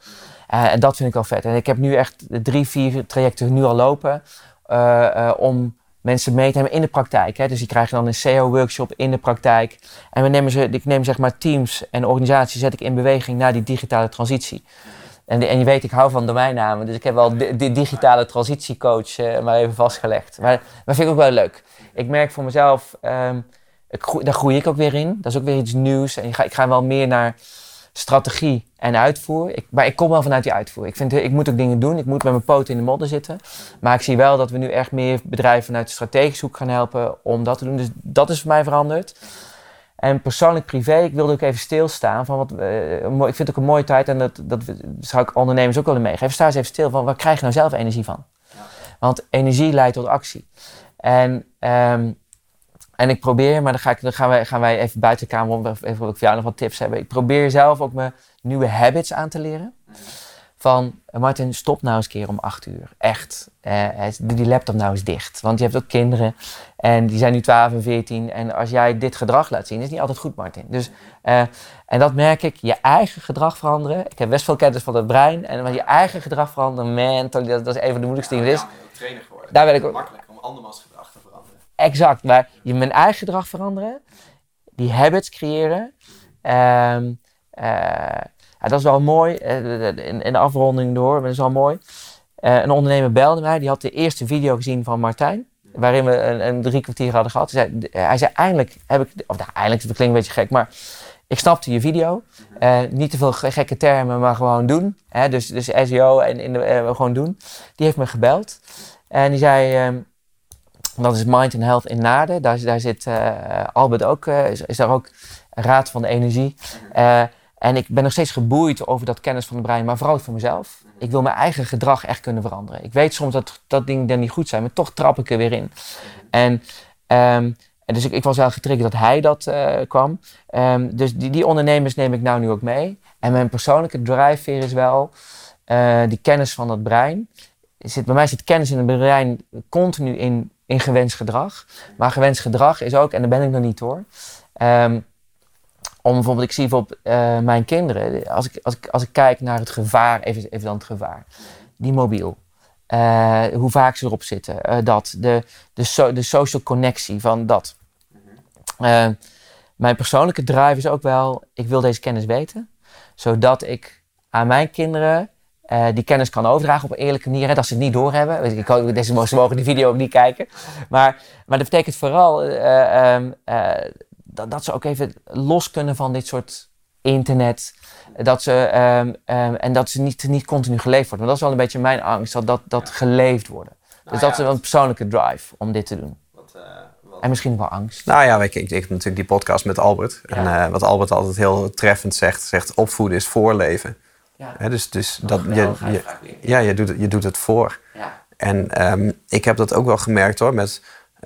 En dat vind ik wel vet. En ik heb nu echt drie, vier trajecten nu al lopen. om mensen mee te nemen in de praktijk. Hè. Dus die krijgen dan een SEO-workshop in de praktijk. En we nemen ze, ik neem zeg maar teams en organisaties zet ik in beweging naar die digitale transitie. En, en je weet, ik hou van domeinnamen. Dus ik heb wel de, digitale transitiecoach eh, maar even vastgelegd. Maar dat vind ik ook wel leuk. Ik merk voor mezelf, ehm, daar groei ik ook weer in. Dat is ook weer iets nieuws. En ik ga, ik ga wel meer naar strategie en uitvoer. Ik, maar ik kom wel vanuit die uitvoer. Ik, vind, ik moet ook dingen doen. Ik moet met mijn poten in de modder zitten. Maar ik zie wel dat we nu echt meer bedrijven vanuit de strategische hoek gaan helpen om dat te doen. Dus dat is voor mij veranderd. En persoonlijk privé, ik wilde ook even stilstaan. Van wat, eh, ik vind het ook een mooie tijd en dat, dat zou ik ondernemers ook willen meegeven. Sta eens even stil van waar krijg je nou zelf energie van? Want energie leidt tot actie. En ehm, En ik probeer, maar dan, ga ik, dan gaan, wij, gaan wij even buiten de kamer om, even voor jou nog wat tips hebben. Ik probeer zelf ook mijn nieuwe habits aan te leren. Van, eh, Martin, stop nou eens een keer om acht uur. Echt. Eh, doe die laptop nou eens dicht. Want je hebt ook kinderen en die zijn nu 12 en 14. En als jij dit gedrag laat zien, is niet altijd goed, Martin. Dus, eh, en dat merk ik, je eigen gedrag veranderen. Ik heb best veel kennis van het brein. En je eigen gedrag veranderen, man, dat, dat is een van de moeilijkste dingen. Ja, trainer geworden. Daar ben ik makkelijk om andermans gedrag te veranderen. Exact, maar je mijn eigen gedrag veranderen, die habits creëren. Ehm, ja, dat is wel mooi, uh, in, in, de afronding door, maar dat is wel mooi. Een ondernemer belde mij, die had de eerste video gezien van Martijn, waarin we een, een drie kwartier hadden gehad. Hij zei, hij zei eindelijk heb ik, of nou, eindelijk, dat klinkt een beetje gek, maar ik snapte je video. Uh, niet te veel gekke termen, maar gewoon doen. Hè? Dus, dus SEO en in de, gewoon doen. Die heeft me gebeld. En die zei, um, dat is Mind and Health in Naarden. Daar, daar zit Albert ook, is, is, daar ook Raad van de Energie. En ik ben nog steeds geboeid over dat kennis van het brein, maar vooral voor mezelf. Ik wil mijn eigen gedrag echt kunnen veranderen. Ik weet soms dat, dat dingen dan niet goed zijn, maar toch trap ik er weer in. En, en dus ik, ik, was wel getriggerd dat hij dat uh, kwam. Um, dus die, die, ondernemers neem ik nou nu ook mee. En mijn persoonlijke drijfveer is wel uh, die kennis van dat brein. Zit, bij mij zit kennis in het brein continu in, in gewenst gedrag. Maar gewenst gedrag is ook, en daar ben ik nog niet hoor. Um, om bijvoorbeeld, ik zie bijvoorbeeld uh, mijn kinderen, als ik, als, ik, als ik kijk naar het gevaar, even, even dan het gevaar, die mobiel. Uh, hoe vaak ze erop zitten, uh, dat, de, de, so, de social connectie van dat. mijn persoonlijke drive is ook wel, ik wil deze kennis weten, zodat ik aan mijn kinderen die kennis kan overdragen op een eerlijke manier, hè, dat ze het niet doorhebben. Ik, ik, deze, ze mogen die video ook niet kijken. Maar, maar dat betekent vooral uh, dat, dat ze ook even los kunnen van dit soort internet. Dat ze, um, um, en dat ze niet, niet continu geleefd worden. Want dat is wel een beetje mijn angst, dat dat, dat geleefd worden. Nou, dus dat is wel een persoonlijke drive om dit te doen. Wat, uh, wat... En misschien wel angst. Nou ja, ik, ik, ik heb natuurlijk die podcast met Albert. Ja. En uh, wat Albert altijd heel treffend zegt, zegt opvoeden is voorleven. Ja. He, dus dus dat, je, je, ja, je, doet, je doet het voor. Ja. En um, ik heb dat ook wel gemerkt hoor, met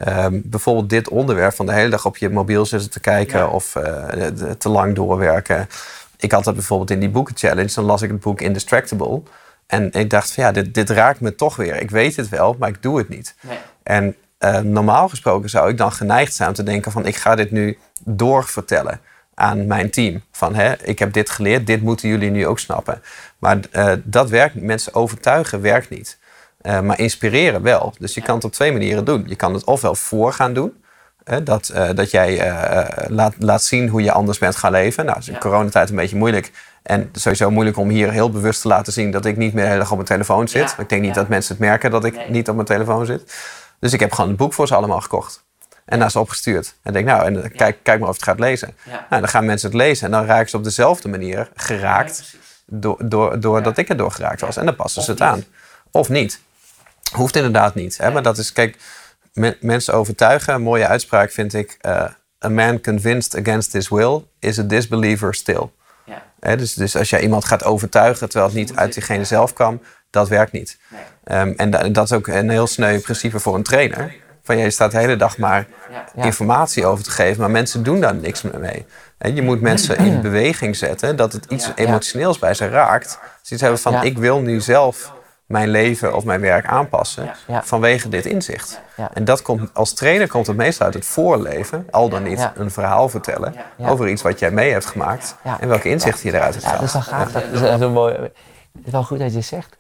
Um, bijvoorbeeld dit onderwerp van de hele dag op je mobiel zitten te kijken of uh, te lang doorwerken. Ik had dat bijvoorbeeld in die boekenchallenge. Dan las ik het boek Indistractable. En ik dacht van ja, dit, dit raakt me toch weer. Ik weet het wel, maar ik doe het niet. Nee. En uh, normaal gesproken zou ik dan geneigd zijn om te denken van ik ga dit nu doorvertellen aan mijn team. Van hè, ik heb dit geleerd, dit moeten jullie nu ook snappen. Maar uh, dat werkt, mensen overtuigen werkt niet. Uh, maar inspireren wel. Dus je kan het op twee manieren doen. Je kan het ofwel voor gaan doen. dat, uh, dat jij uh, laat, laat zien hoe je anders bent gaan leven. Nou, is in ja. coronatijd een beetje moeilijk. En sowieso moeilijk om hier heel bewust te laten zien dat ik niet meer dag op mijn telefoon zit. Ja. Ik denk niet dat mensen het merken dat ik nee. niet op mijn telefoon zit. Dus ik heb gewoon een boek voor ze allemaal gekocht. En naar ze opgestuurd. En denk, nou, en kijk, kijk maar of het gaat lezen. Nou, dan gaan mensen het lezen. En dan raken ze op dezelfde manier geraakt. Doordat door, door dat ik er door geraakt was. En dan passen ze het aan. Of niet. Hoeft inderdaad niet. Hè? Maar dat is, kijk, me, mensen overtuigen. Een mooie uitspraak vind ik. Uh, a man convinced against his will is a disbeliever still. Ja. Hè? Dus, dus als jij iemand gaat overtuigen terwijl het niet uit diegene zelf kwam, dat werkt niet. Nee. Um, en da, dat is ook een heel sneu principe voor een trainer. Van je staat de hele dag maar ja. informatie over te geven, maar mensen doen daar niks mee. En je moet mensen in beweging zetten, dat het iets emotioneels bij ze raakt. Ze iets hebben van, ik wil nu zelf mijn leven of mijn werk aanpassen vanwege dit inzicht. En dat komt, als trainer komt het meestal uit het voorleven, al dan niet een verhaal vertellen over iets wat jij mee hebt gemaakt en welke inzichten je eruit hebt gehaald. Ja, dat is dan gaaf. Dat is, dat is mooi. Het is wel goed dat je zegt.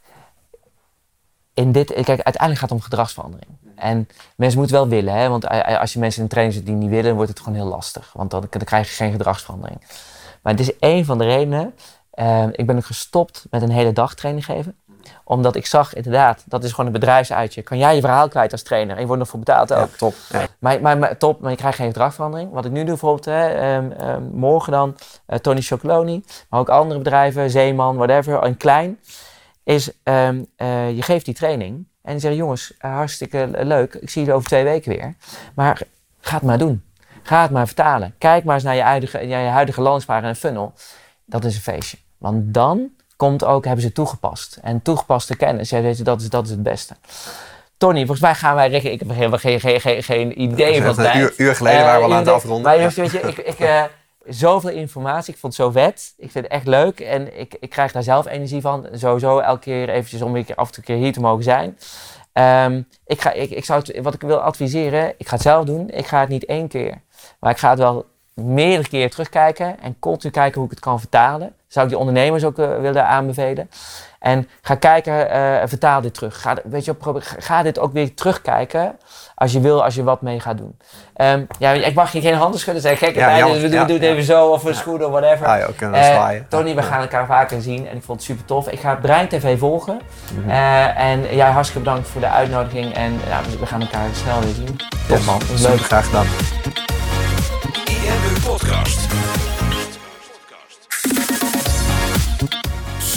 In dit, kijk, uiteindelijk gaat het om gedragsverandering. En mensen moeten wel willen, hè? want als je mensen in een training zit die niet willen, dan wordt het gewoon heel lastig. Want dan, dan krijg je geen gedragsverandering. Maar het is één van de redenen. Uh, ik ben ook gestopt met een hele dag training geven omdat ik zag inderdaad, dat is gewoon een bedrijfsuitje. Kan jij je verhaal kwijt als trainer en je wordt nog voor betaald ook. Ja, top. Ja. Maar, maar, maar, top, maar je krijgt geen gedragsverandering. Wat ik nu doe bijvoorbeeld, hè, um, um, morgen dan, uh, Tony Chocoloni, maar ook andere bedrijven, Zeeman, whatever, en klein, is um, uh, je geeft die training en je zegt, jongens, uh, hartstikke leuk, ik zie je over twee weken weer. Maar ga het maar doen. Ga het maar vertalen. Kijk maar eens naar je huidige, je huidige en funnel. Dat is een feestje. Want dan komt ook, hebben ze toegepast. En toegepaste kennis, ja, dat, is, dat is het beste. Tony, volgens mij gaan wij richting... Ik heb helemaal geen, geen, geen, geen idee van is een tijd. uur, uur geleden waren we al Eh, aan het afronden. Maar Ja. weet je, ik, ik, eh, zoveel informatie, ik vond het zo vet. Ik vind het echt leuk en ik, ik krijg daar zelf energie van. Sowieso elke keer eventjes om keer af en toe keer hier te mogen zijn. Ehm, ik ga, ik, ik zou het, wat ik wil adviseren, ik ga het zelf doen. Ik ga het niet één keer. Maar ik ga het wel meerdere keren terugkijken en continu kijken hoe ik het kan vertalen. Zou ik die ondernemers ook eh, willen aanbevelen. En ga kijken, eh, vertaal dit terug. Ga, weet je, ga, dit ook weer terugkijken als je wil, als je wat mee gaat doen. Ehm, ja, ik mag je geen handen schudden, Ja, tijd, jammer. dus we doen, Ja, doen het ja. even zo of een schoen of whatever. Ah, ja, kunnen Eh, zwaaien. Tony, we gaan elkaar vaker zien en ik vond het super tof. Ik ga Brein TV volgen. Mhm. En jij hartstikke bedankt voor de uitnodiging en ja, we- gaan elkaar snel weer zien. Top man, Super leuk. graag gedaan.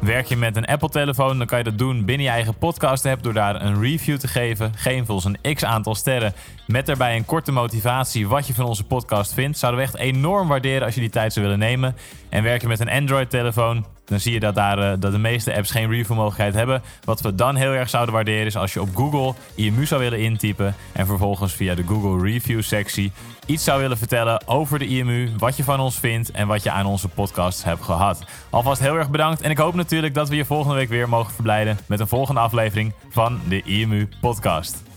Werk je met een Apple-telefoon, dan kan je dat doen binnen je eigen podcast-app door daar een review te geven. Geef ons een x aantal sterren met daarbij een korte motivatie wat je van onze podcast vindt. Zouden we echt enorm waarderen als je die tijd zou willen nemen. En werk je met een Android-telefoon, dan zie je dat, daar, eh, dat de meeste apps geen review-mogelijkheid hebben. Wat we dan heel erg zouden waarderen is als je op Google IMU zou willen intypen en vervolgens via de Google Review-sectie iets zou willen vertellen over de IMU, wat je van ons vindt en wat je aan onze podcast hebt gehad. Alvast heel erg bedankt en ik hoop natuurlijk dat we je volgende week weer mogen verblijden met een volgende aflevering van de IMU Podcast.